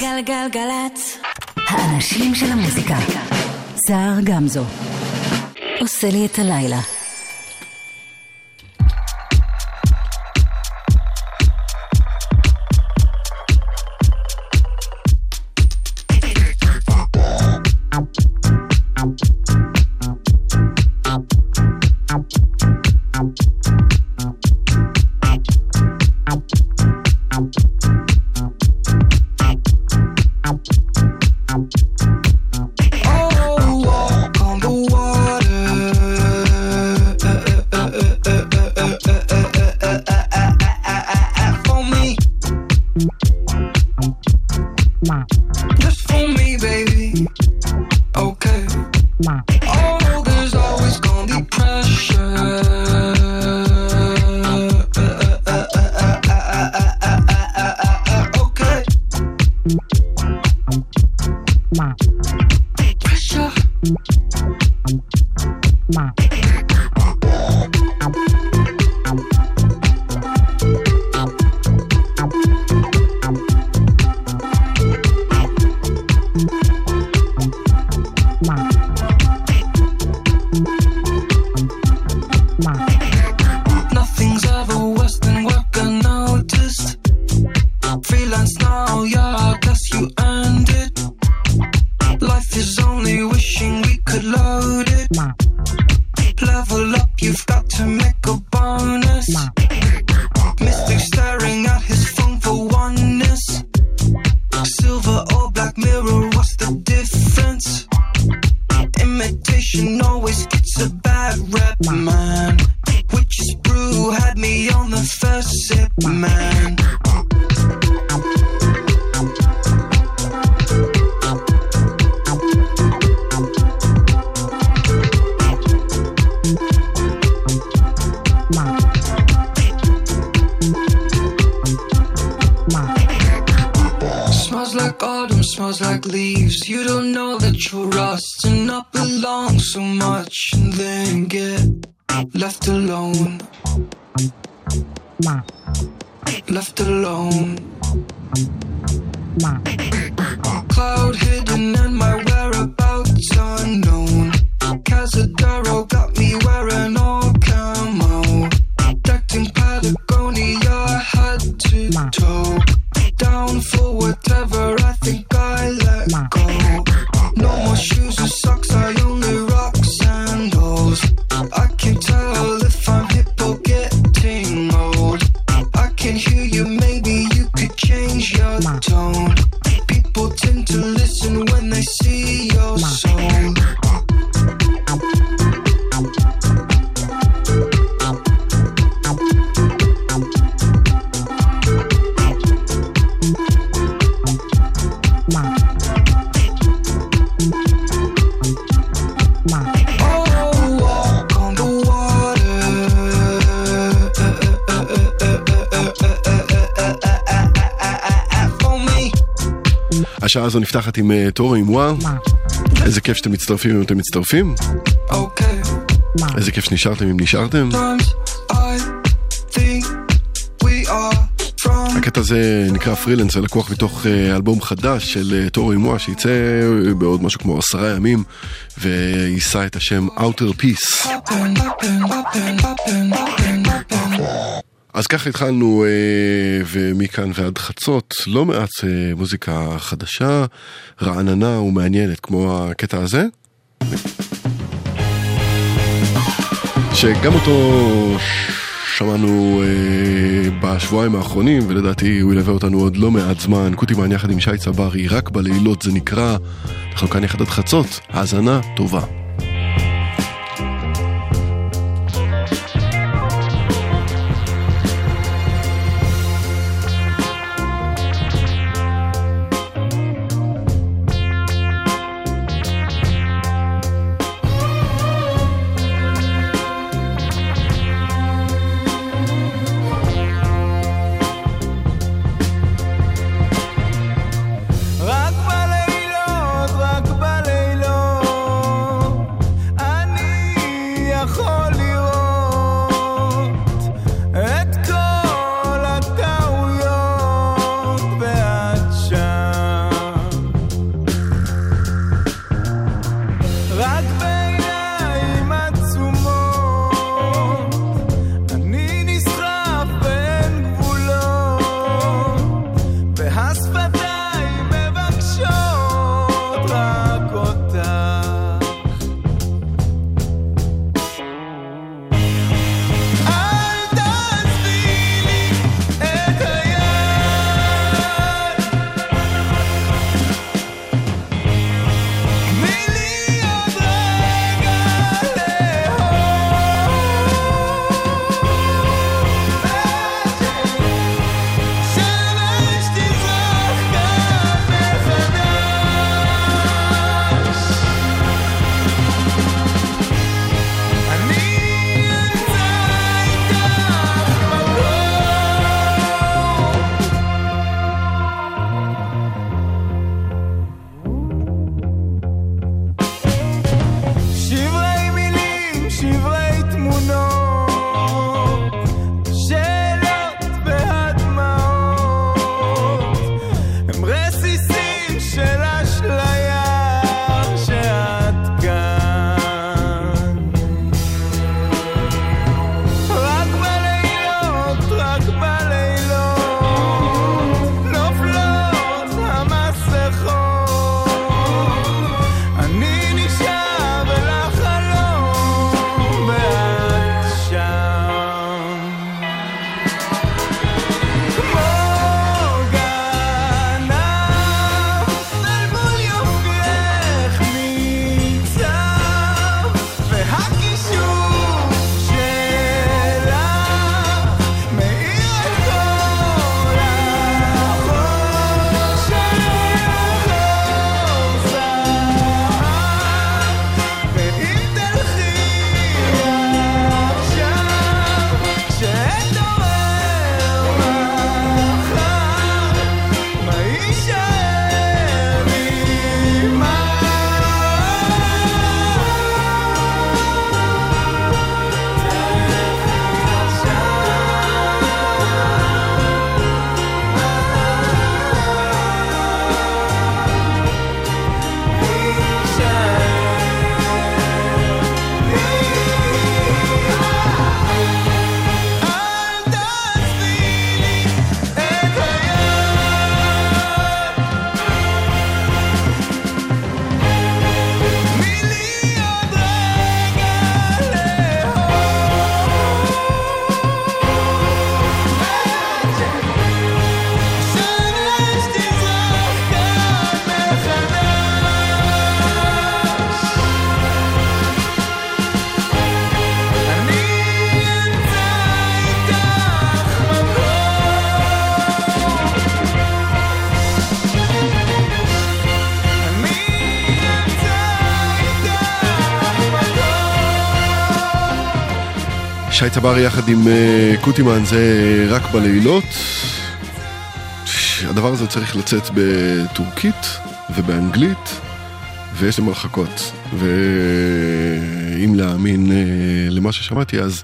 גלגלגלצ. האנשים של המוזיקה. סער גמזו. עושה לי את הלילה. השעה הזו נפתחת עם טורו עם וואה. איזה כיף שאתם מצטרפים אם אתם מצטרפים. איזה כיף שנשארתם אם נשארתם. הקטע הזה נקרא פרילנס ולקוח מתוך אלבום חדש של טורו אימוע שיצא בעוד משהו כמו עשרה ימים ויישא את השם Outer Peace. אז ככה התחלנו, אה, ומכאן ועד חצות, לא מעט אה, מוזיקה חדשה, רעננה ומעניינת, כמו הקטע הזה, שגם אותו שמענו אה, בשבועיים האחרונים, ולדעתי הוא ילווה אותנו עוד לא מעט זמן. קוטימן יחד עם שי צברי, רק בלילות זה נקרא, אנחנו כאן יחד עד חצות, האזנה טובה. שי צברי יחד עם אה, קוטימן זה רק בלילות. הדבר הזה צריך לצאת בטורקית ובאנגלית, ויש למה לחכות. ואם להאמין אה, למה ששמעתי, אז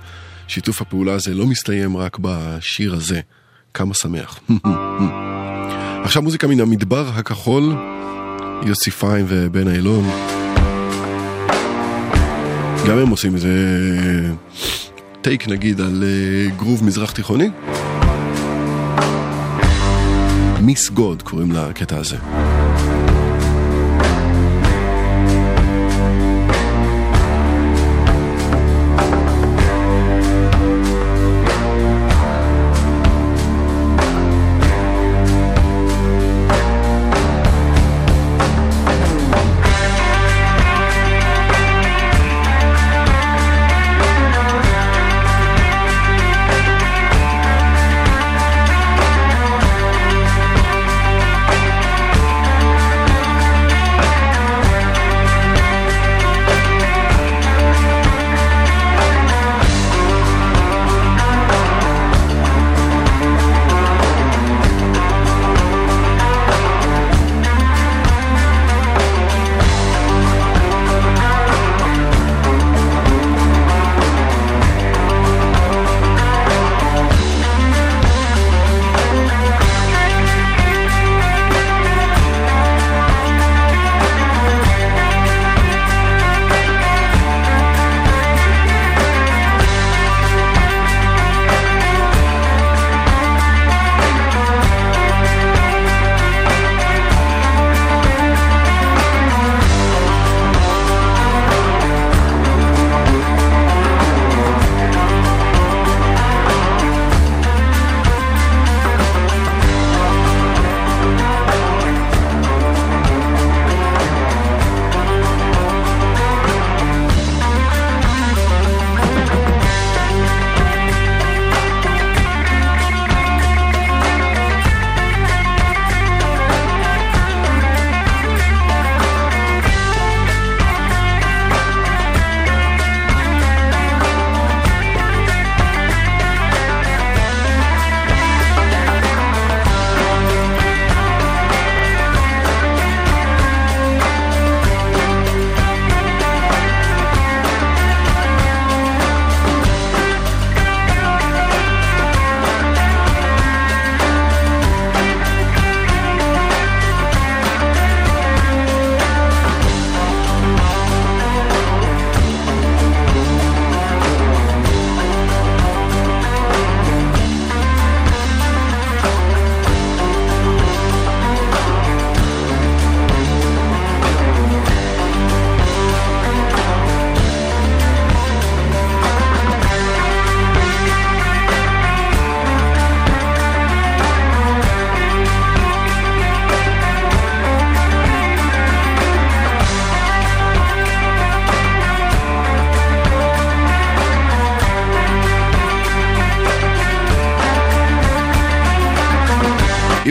שיתוף הפעולה הזה לא מסתיים רק בשיר הזה. כמה שמח. עכשיו מוזיקה מן המדבר הכחול, יוסי פיין ובן אילון. גם הם עושים איזה טייק נגיד על אה, גרוב מזרח תיכוני. מיס גוד קוראים לקטע הזה.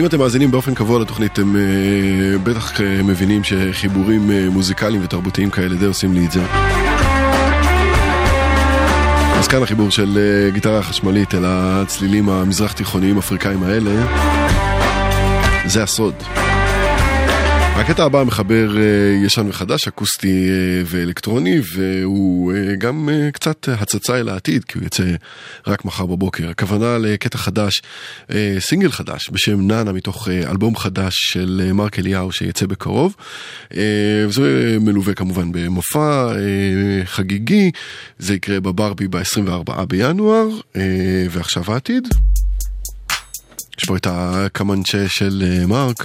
אם אתם מאזינים באופן קבוע לתוכנית, אתם אה, בטח אה, מבינים שחיבורים אה, מוזיקליים ותרבותיים כאלה די עושים לי את זה. אז כאן החיבור של גיטרה חשמלית אל הצלילים המזרח תיכוניים אפריקאים האלה, זה הסוד. הקטע הבא מחבר אה, ישן וחדש, אקוסטי אה, ואלקטרוני, והוא אה, גם קצת הצצה אל העתיד, כי הוא יוצא רק מחר בבוקר. הכוונה לקטע חדש, סינגל חדש בשם נאנה, מתוך אלבום חדש של מרק אליהו שיצא בקרוב. וזה מלווה כמובן במופע חגיגי, זה יקרה בברבי ב-24 בינואר, ועכשיו העתיד. יש פה את הקמנצ'ה של מרק.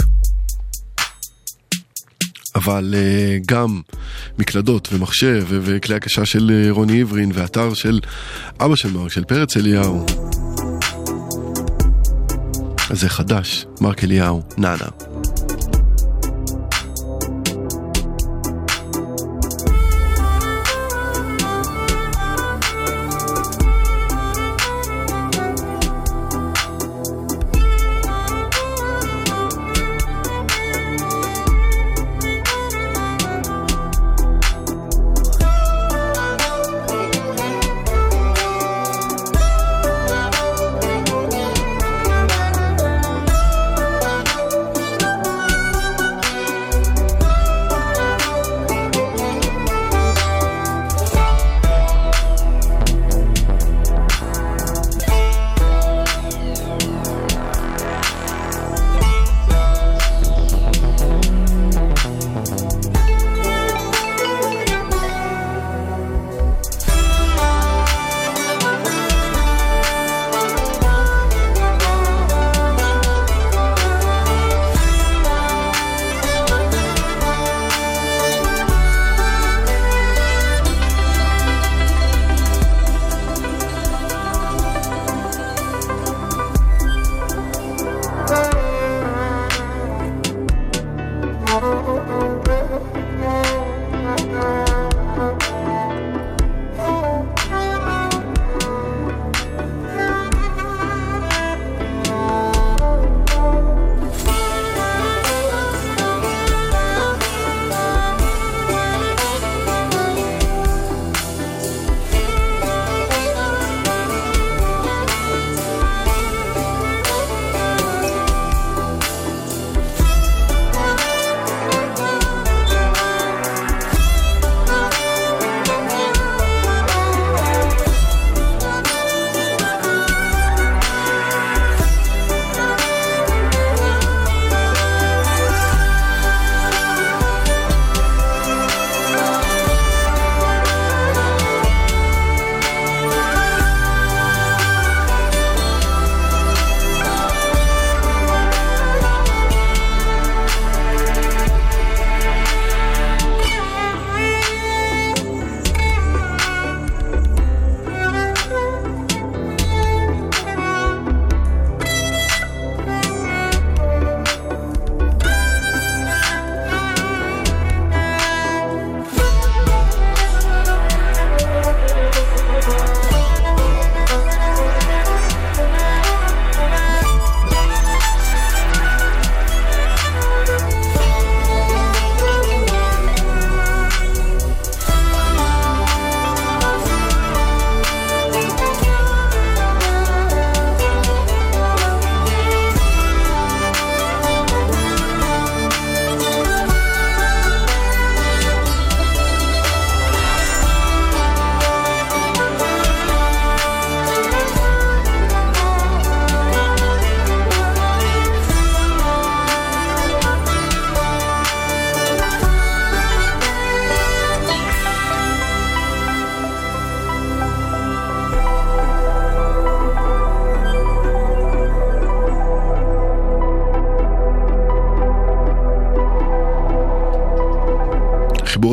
אבל uh, גם מקלדות ומחשב וכלי הקשה של uh, רוני עברין ואתר של אבא של מרק, של פרץ אליהו. אז זה חדש, מרק אליהו, נאנה.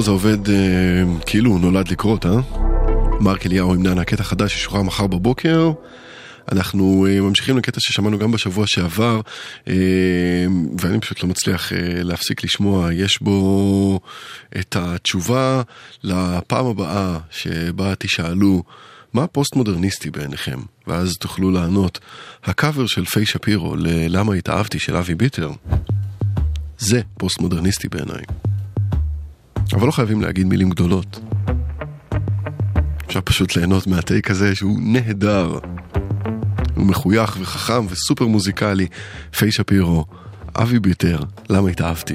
הזה עובד אה, כאילו הוא נולד לקרות, אה? מרק אליהו עם נענה, קטע חדש ששוחרר מחר בבוקר. אנחנו אה, ממשיכים לקטע ששמענו גם בשבוע שעבר, אה, ואני פשוט לא מצליח אה, להפסיק לשמוע. יש בו את התשובה לפעם הבאה שבה תשאלו מה פוסט מודרניסטי בעיניכם, ואז תוכלו לענות. הקאבר של פיי שפירו ל"למה התאהבתי" של אבי ביטר, זה פוסט מודרניסטי בעיניי. אבל לא חייבים להגיד מילים גדולות. אפשר פשוט ליהנות מהטייק הזה שהוא נהדר. הוא מחוייך וחכם וסופר מוזיקלי. פיי שפירו, אבי ביטר, למה התאהבתי?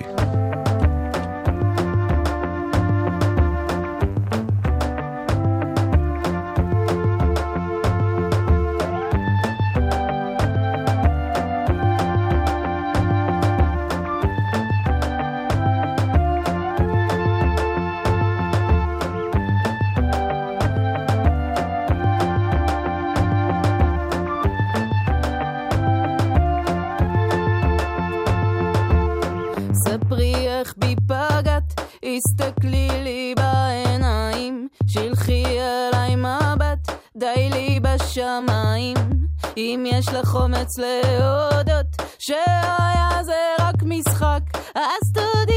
לי בשמיים. אם יש לך אומץ להודות שהיה זה רק משחק, אז תודי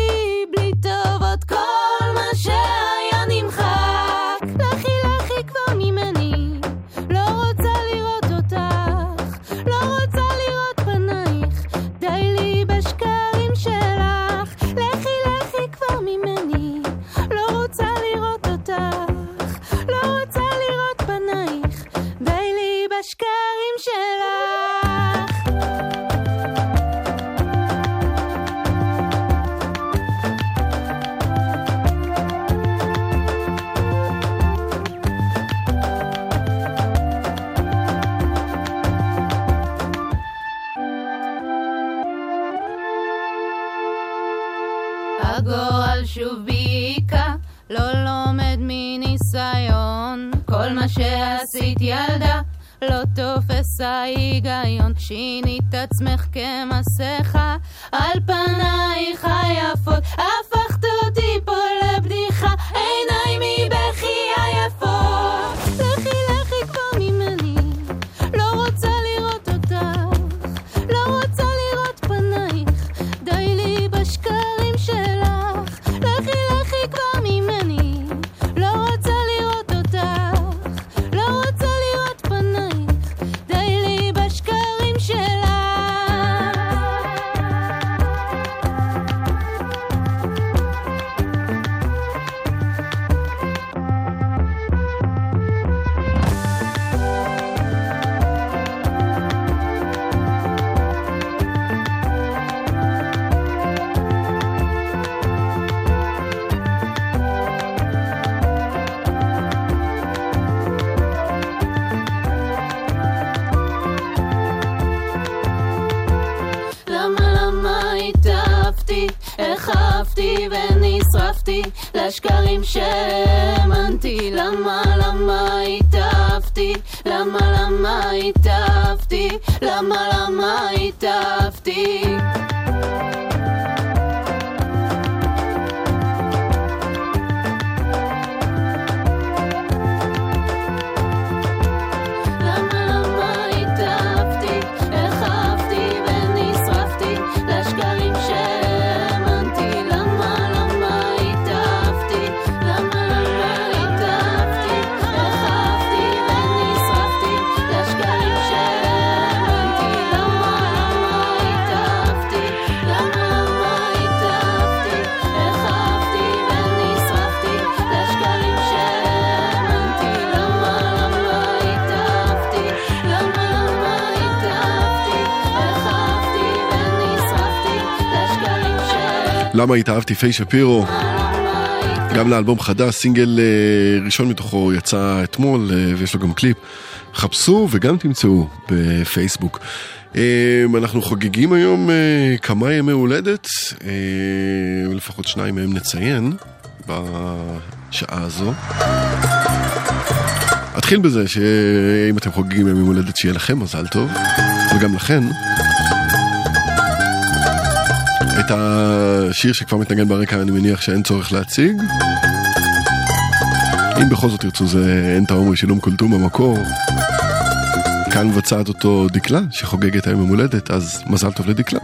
ההיגיון. שינית עצמך כמסכה, על פנייך למה התאהבתי פיי שפירו? גם לאלבום חדש, סינגל אה, ראשון מתוכו יצא אתמול אה, ויש לו גם קליפ. חפשו וגם תמצאו בפייסבוק. אה, אנחנו חוגגים היום אה, כמה ימי הולדת, אה, לפחות שניים מהם נציין בשעה הזו. אתחיל בזה שאם אתם חוגגים ימים הולדת שיהיה לכם מזל טוב, וגם לכן. את השיר שכבר מתנגן ברקע אני מניח שאין צורך להציג. אם בכל זאת תרצו זה אין תאומרי שילום קולטום במקור. כאן מבצעת אותו דקלה שחוגגת היום יום הולדת אז מזל טוב לדקלה.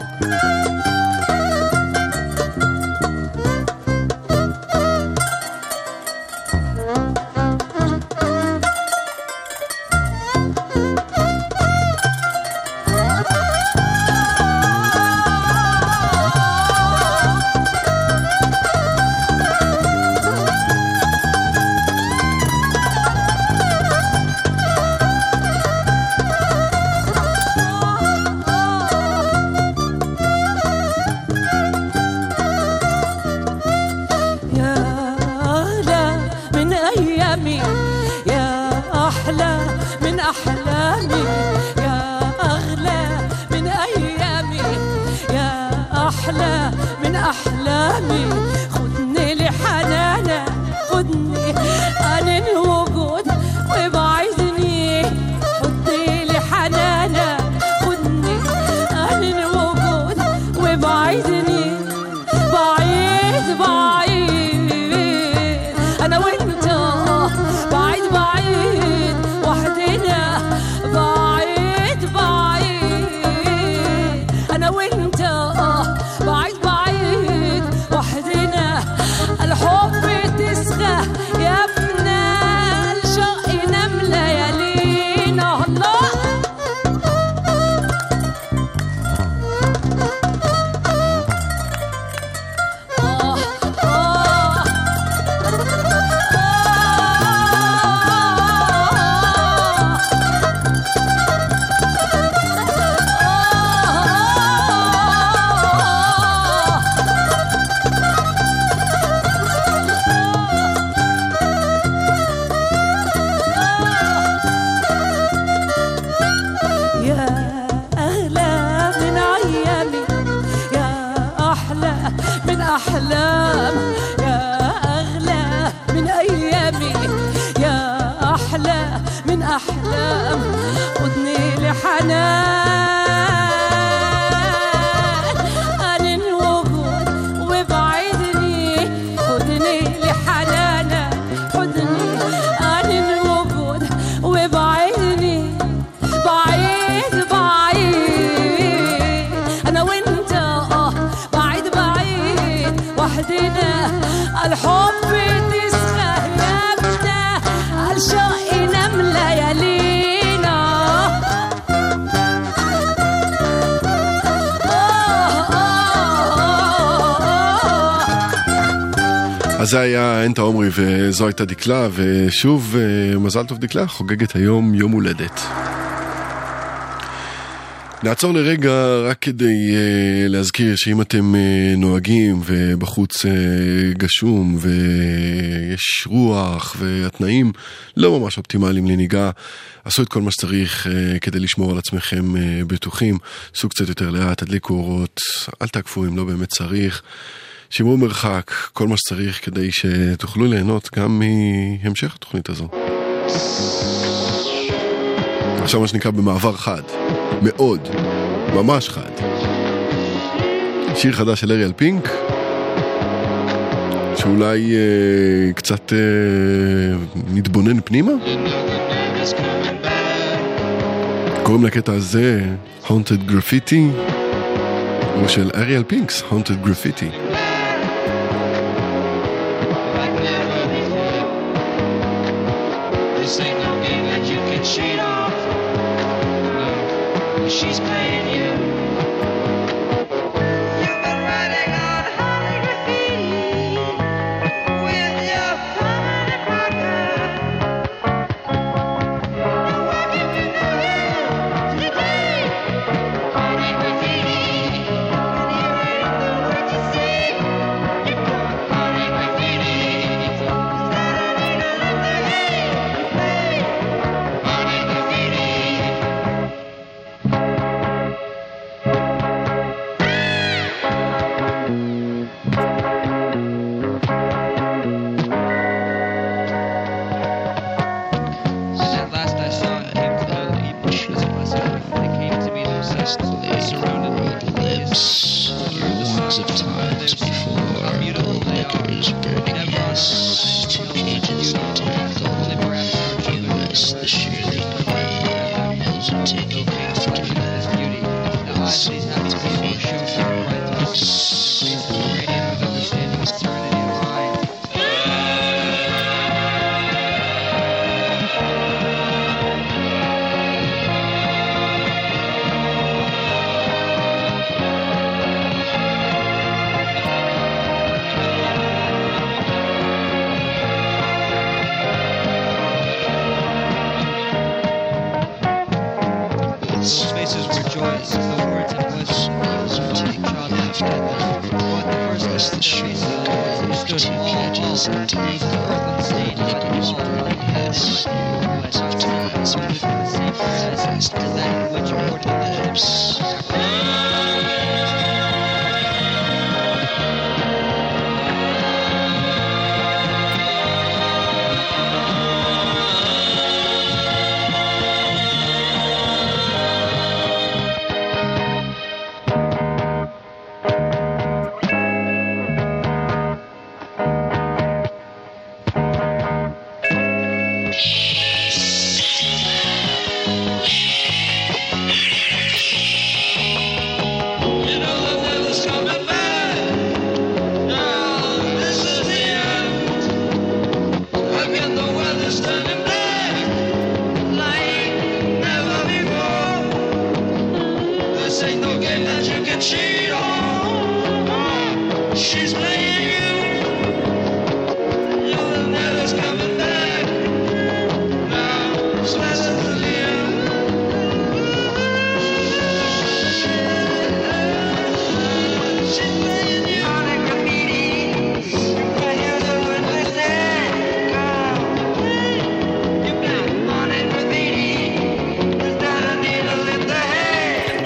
וזו הייתה דקלה, ושוב אה, מזל טוב דקלה, חוגגת היום יום הולדת. נעצור לרגע רק כדי uh, להזכיר שאם אתם uh, נוהגים ובחוץ uh, גשום ויש רוח והתנאים לא ממש אופטימליים לנהיגה, עשו את כל מה שצריך uh, כדי לשמור על עצמכם uh, בטוחים, סעו קצת יותר לאט, תדליקו אורות, אל תעקפו אם לא באמת צריך. שמרו מרחק, כל מה שצריך כדי שתוכלו ליהנות גם מהמשך התוכנית הזו. עכשיו מה שנקרא במעבר חד, מאוד, ממש חד. שיר חדש של אריאל פינק, שאולי אה, קצת אה, נתבונן פנימה. קוראים לקטע הזה Haunted Graffiti, הוא של אריאל פינקס, Haunted Graffiti.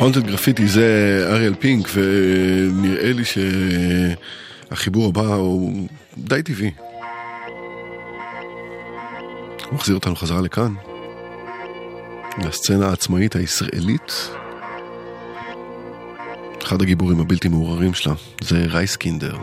הונטד גרפיטי זה אריאל פינק, ונראה לי שהחיבור הבא הוא די טבעי. הוא מחזיר אותנו חזרה לכאן, לסצנה העצמאית הישראלית. אחד הגיבורים הבלתי מעורערים שלה זה רייסקינדר.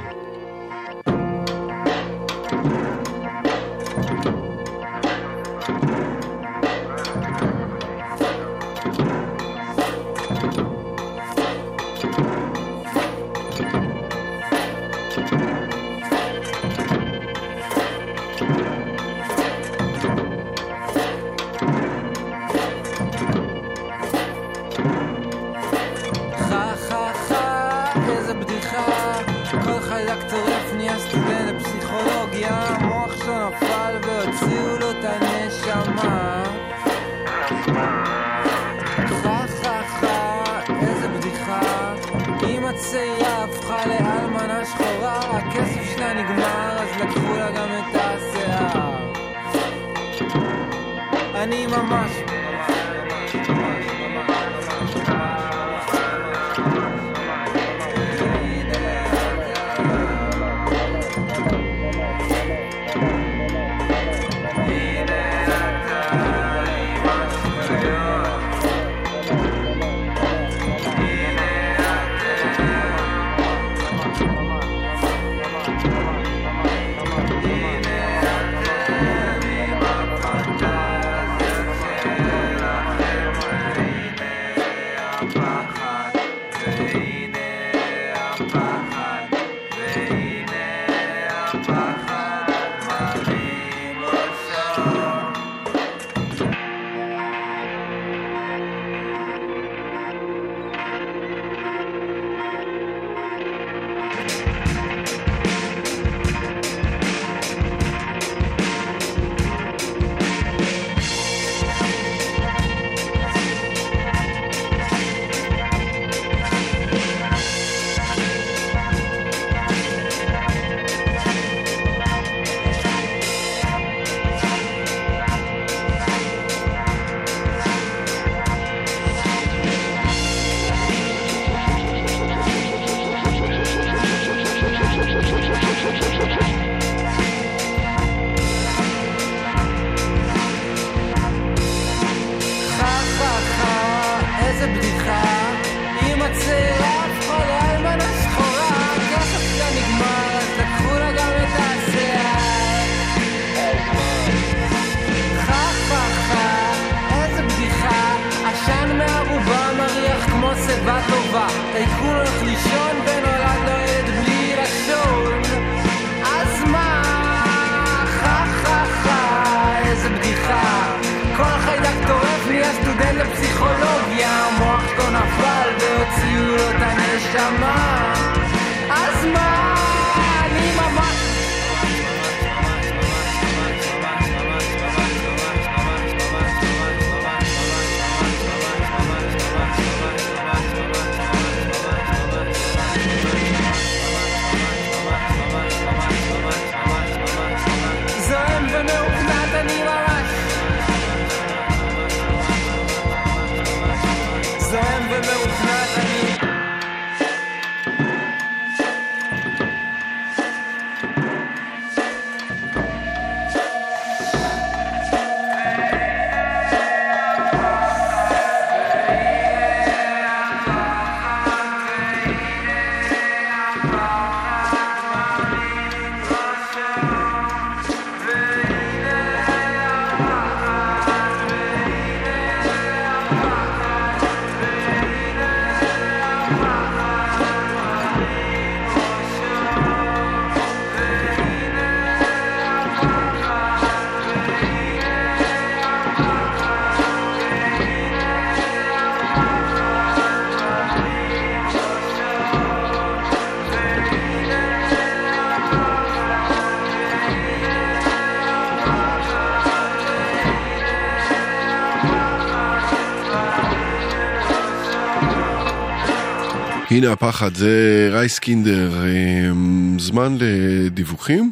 הנה הפחד, זה רייסקינדר, אמ, זמן לדיווחים,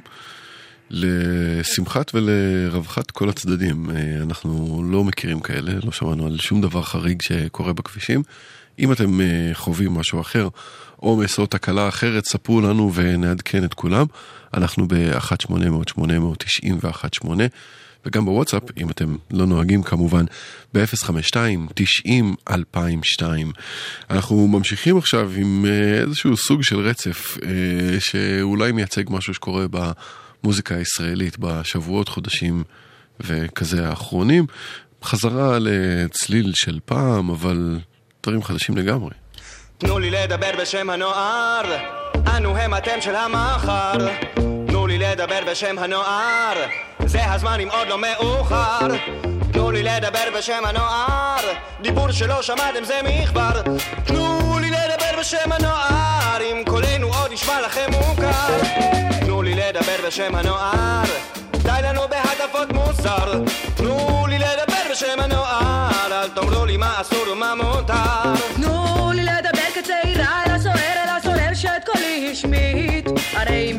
לשמחת ולרווחת כל הצדדים. אה, אנחנו לא מכירים כאלה, לא שמענו על שום דבר חריג שקורה בכבישים. אם אתם אה, חווים משהו אחר, עומס או תקלה אחרת, ספרו לנו ונעדכן את כולם. אנחנו ב-1-800-891-8 וגם בוואטסאפ, אם אתם לא נוהגים כמובן, ב-052-90-2002. אנחנו ממשיכים עכשיו עם אה, איזשהו סוג של רצף אה, שאולי מייצג משהו שקורה במוזיקה הישראלית בשבועות, חודשים וכזה האחרונים. חזרה לצליל של פעם, אבל דברים חדשים לגמרי. תנו לי לדבר בשם הנוער, אנו הם אתם של המחר. לדבר בשם הנוער, זה הזמן אם עוד לא מאוחר. תנו לי לדבר בשם הנוער, דיבור שלא שמעתם זה מכבר. תנו לי לדבר בשם הנוער, אם קולנו עוד נשמע לכם מוכר. תנו לי לדבר בשם הנוער, די לנו בהטפות מוסר. תנו לי לדבר בשם הנוער, אל תאמרו לי מה אסור ומה מותר. תנו לי לדבר כצעירה אל הסוער אל הסורר שאת קולי השמיט הרי אם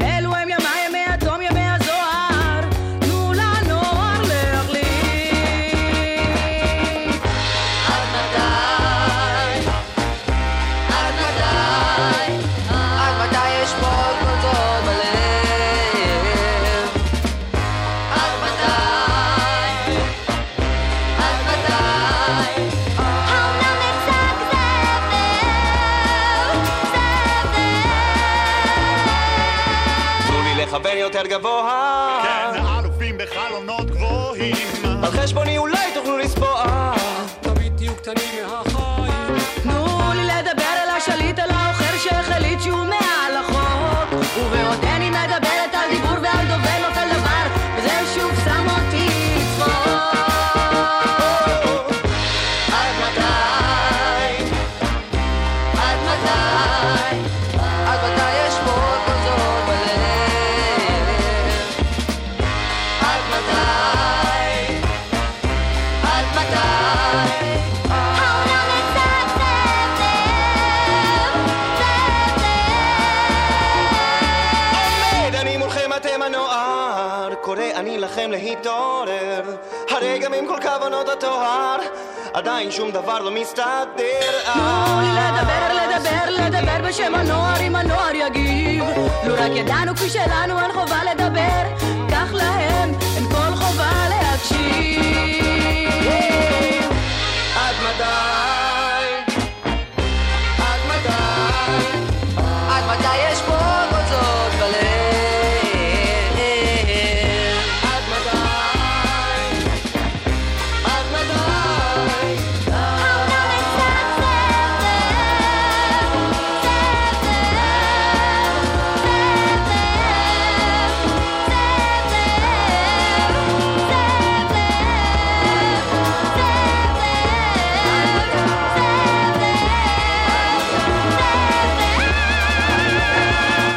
להתעורר. הרי גם עם כל כוונות הטוהר, עדיין שום דבר לא מסתדר. תנו לי לדבר, לדבר, לדבר בשם הנוער, אם הנוער יגיב. לו רק ידענו כפי שלנו אין חובה לדבר, כך להם אין כל חובה להקשיב. עד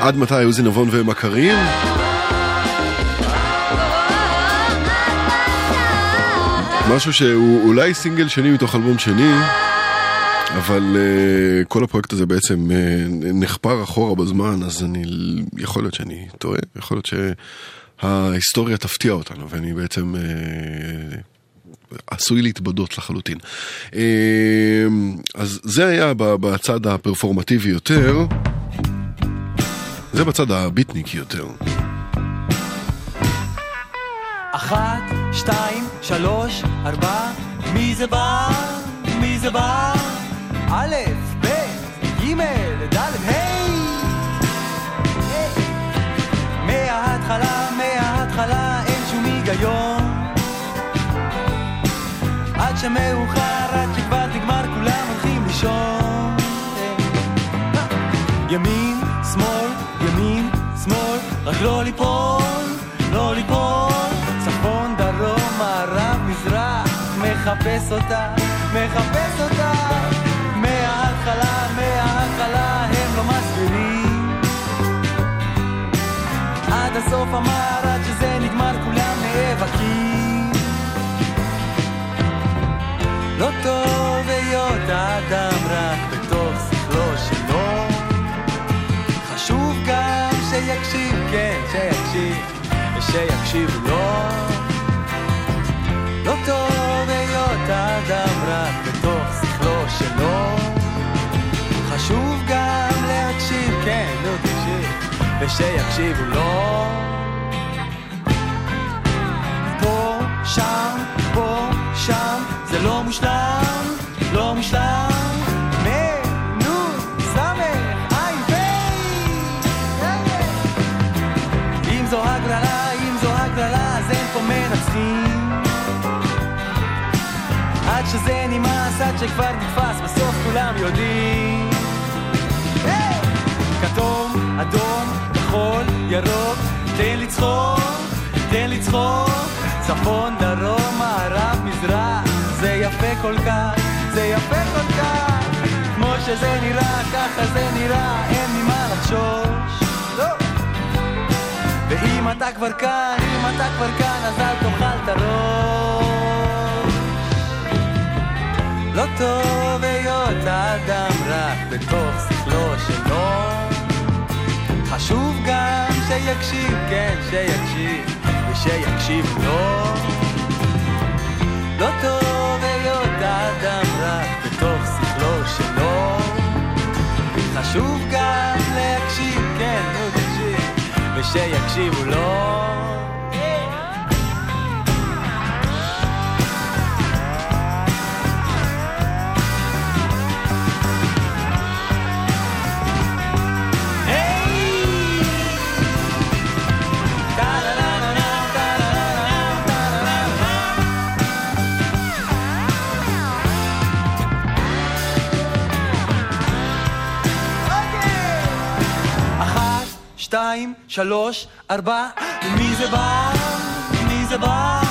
עד מתי עוזי נבון ומכרים? משהו שהוא אולי סינגל שני מתוך אלבום שני, אבל uh, כל הפרויקט הזה בעצם uh, נחפר אחורה בזמן, אז אני, יכול להיות שאני טועה, יכול להיות שההיסטוריה תפתיע אותנו, ואני בעצם uh, עשוי להתבדות לחלוטין. Uh, אז זה היה בצד הפרפורמטיבי יותר, זה בצד הביטניקי יותר. אחת, שתיים, שלוש, ארבע, מי זה בא? מי זה בא? א', ב', ג', ד', ה'. מההתחלה, מההתחלה, אין שום היגיון. עד שמאוחר, עד שכבר נגמר, כולם הולכים לישון. ימין, רק לא ליפול, לא ליפול. צפון, דרום, מערב, מזרח, מחפש אותה, מחפש אותה. מההתחלה, מההתחלה, הם לא מסבירים. עד הסוף אמר, עד שזה נגמר, כולם נאבקים. לא טוב היות האדם ושיקשיבו לו. לא טוב היות האדם רק בתוך שכלו שלו. חשוב גם להקשיב, כן, נו תקשיב, ושיקשיבו לו. פה, שם, פה, שם, זה לא מושלם, לא מושלם. שזה נמאס, עד שכבר נתפס, בסוף כולם יודעים. כתום, אדום, כחול, ירוק, תן לצחוק, תן לצחוק. צפון, דרום, מערב, מזרח, זה יפה כל כך, זה יפה כל כך. כמו שזה נראה, ככה זה נראה, אין ממה לחשוש. לא. ואם אתה כבר כאן, אם אתה כבר כאן, אז אל תאכל את הראש. לא טוב היות האדם רק בתוך שכלו שלו. חשוב גם שיקשיב, כן, שיקשיב, ושיקשיב לו. לא טוב היות האדם רק בתוך שכלו שלו. חשוב גם להקשיב, כן, נו תקשיב, ושיקשיבו לו. שתיים, שלוש, ארבע, מי זה בא? מי זה בא?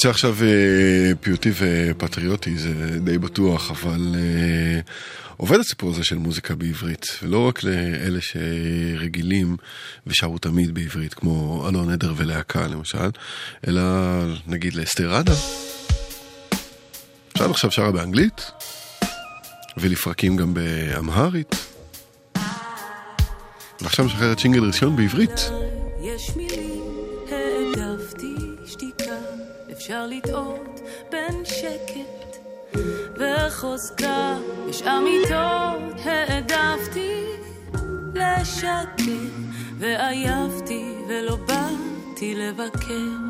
יוצא עכשיו אה, פיוטי ופטריוטי, זה די בטוח, אבל אה, עובד הסיפור הזה של מוזיקה בעברית, ולא רק לאלה שרגילים ושרו תמיד בעברית, כמו אלון עדר ולהקה למשל, אלא נגיד לאסתר עדה. אפשר עכשיו שרה באנגלית, ולפרקים גם באמהרית. ועכשיו משחררת שינגל ראשון בעברית. vaquero.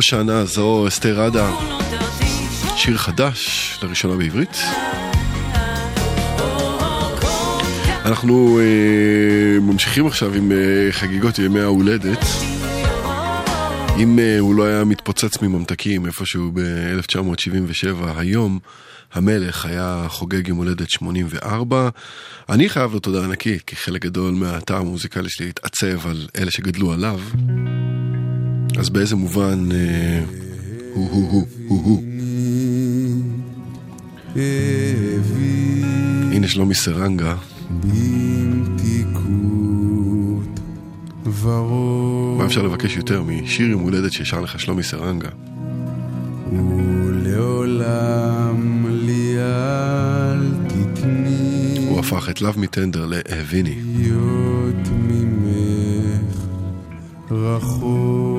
הושענא זו אסתר עדה, שיר חדש לראשונה בעברית. אנחנו אה, ממשיכים עכשיו עם אה, חגיגות ימי ההולדת. אם אה, הוא לא היה מתפוצץ מממתקים איפשהו ב-1977, היום המלך היה חוגג יום הולדת 84. אני חייב לו תודה ענקית, כי חלק גדול מהטעם המוזיקלי שלי התעצב על אלה שגדלו עליו. אז באיזה מובן אה, הוא הוא הוא הוא הוא. הנה שלומי סרנגה. מה אפשר לבקש יותר משיר יום הולדת ששר לך שלומי סרנגה? ולעולם לי אל תתני הוא הפך את Me Tender להביני. רחוק.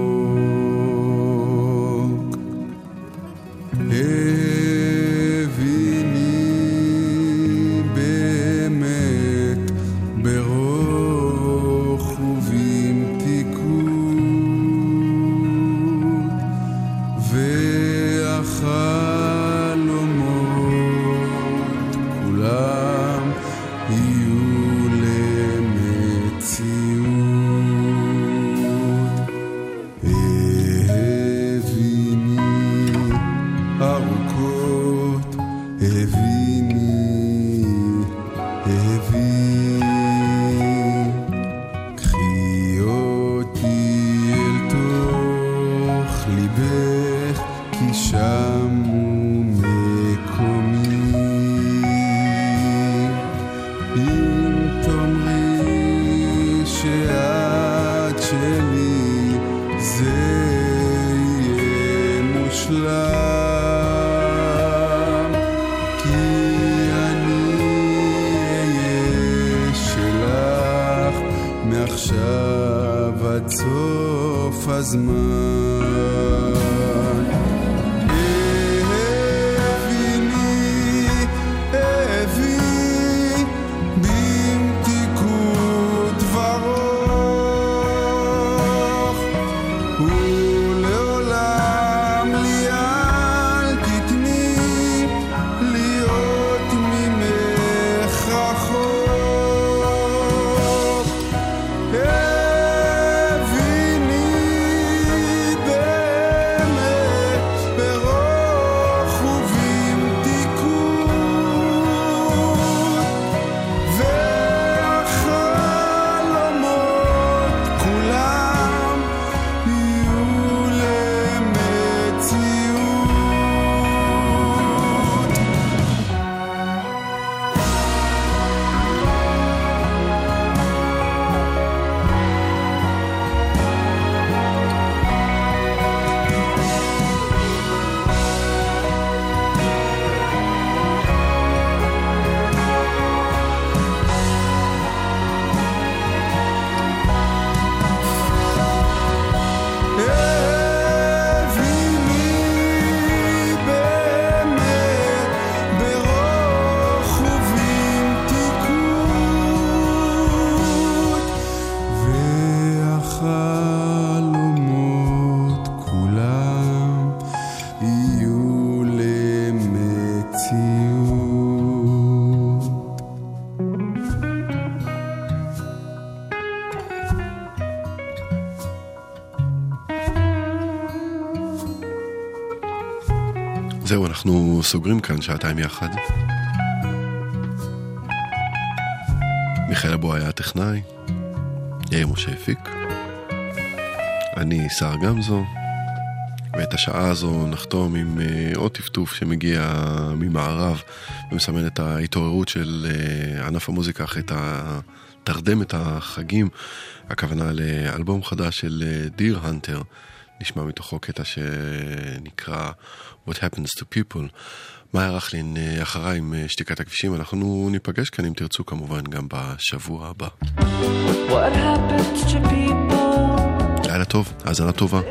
סוגרים כאן שעתיים יחד. מיכאל אבו היה הטכנאי, יאיר משה הפיק, אני שר גמזו, ואת השעה הזו נחתום עם אה, עוד טפטוף שמגיע ממערב ומסמן את ההתעוררות של אה, ענף המוזיקה אחרי תרדמת החגים, הכוונה לאלבום חדש של אה, דיר הנטר, נשמע מתוכו קטע שנקרא... What Happens to People. מאיה רכלין אה, אחריי עם אה, שתיקת הכבישים, אנחנו ניפגש כאן אם תרצו כמובן גם בשבוע הבא. לילה טוב, האזנה טובה.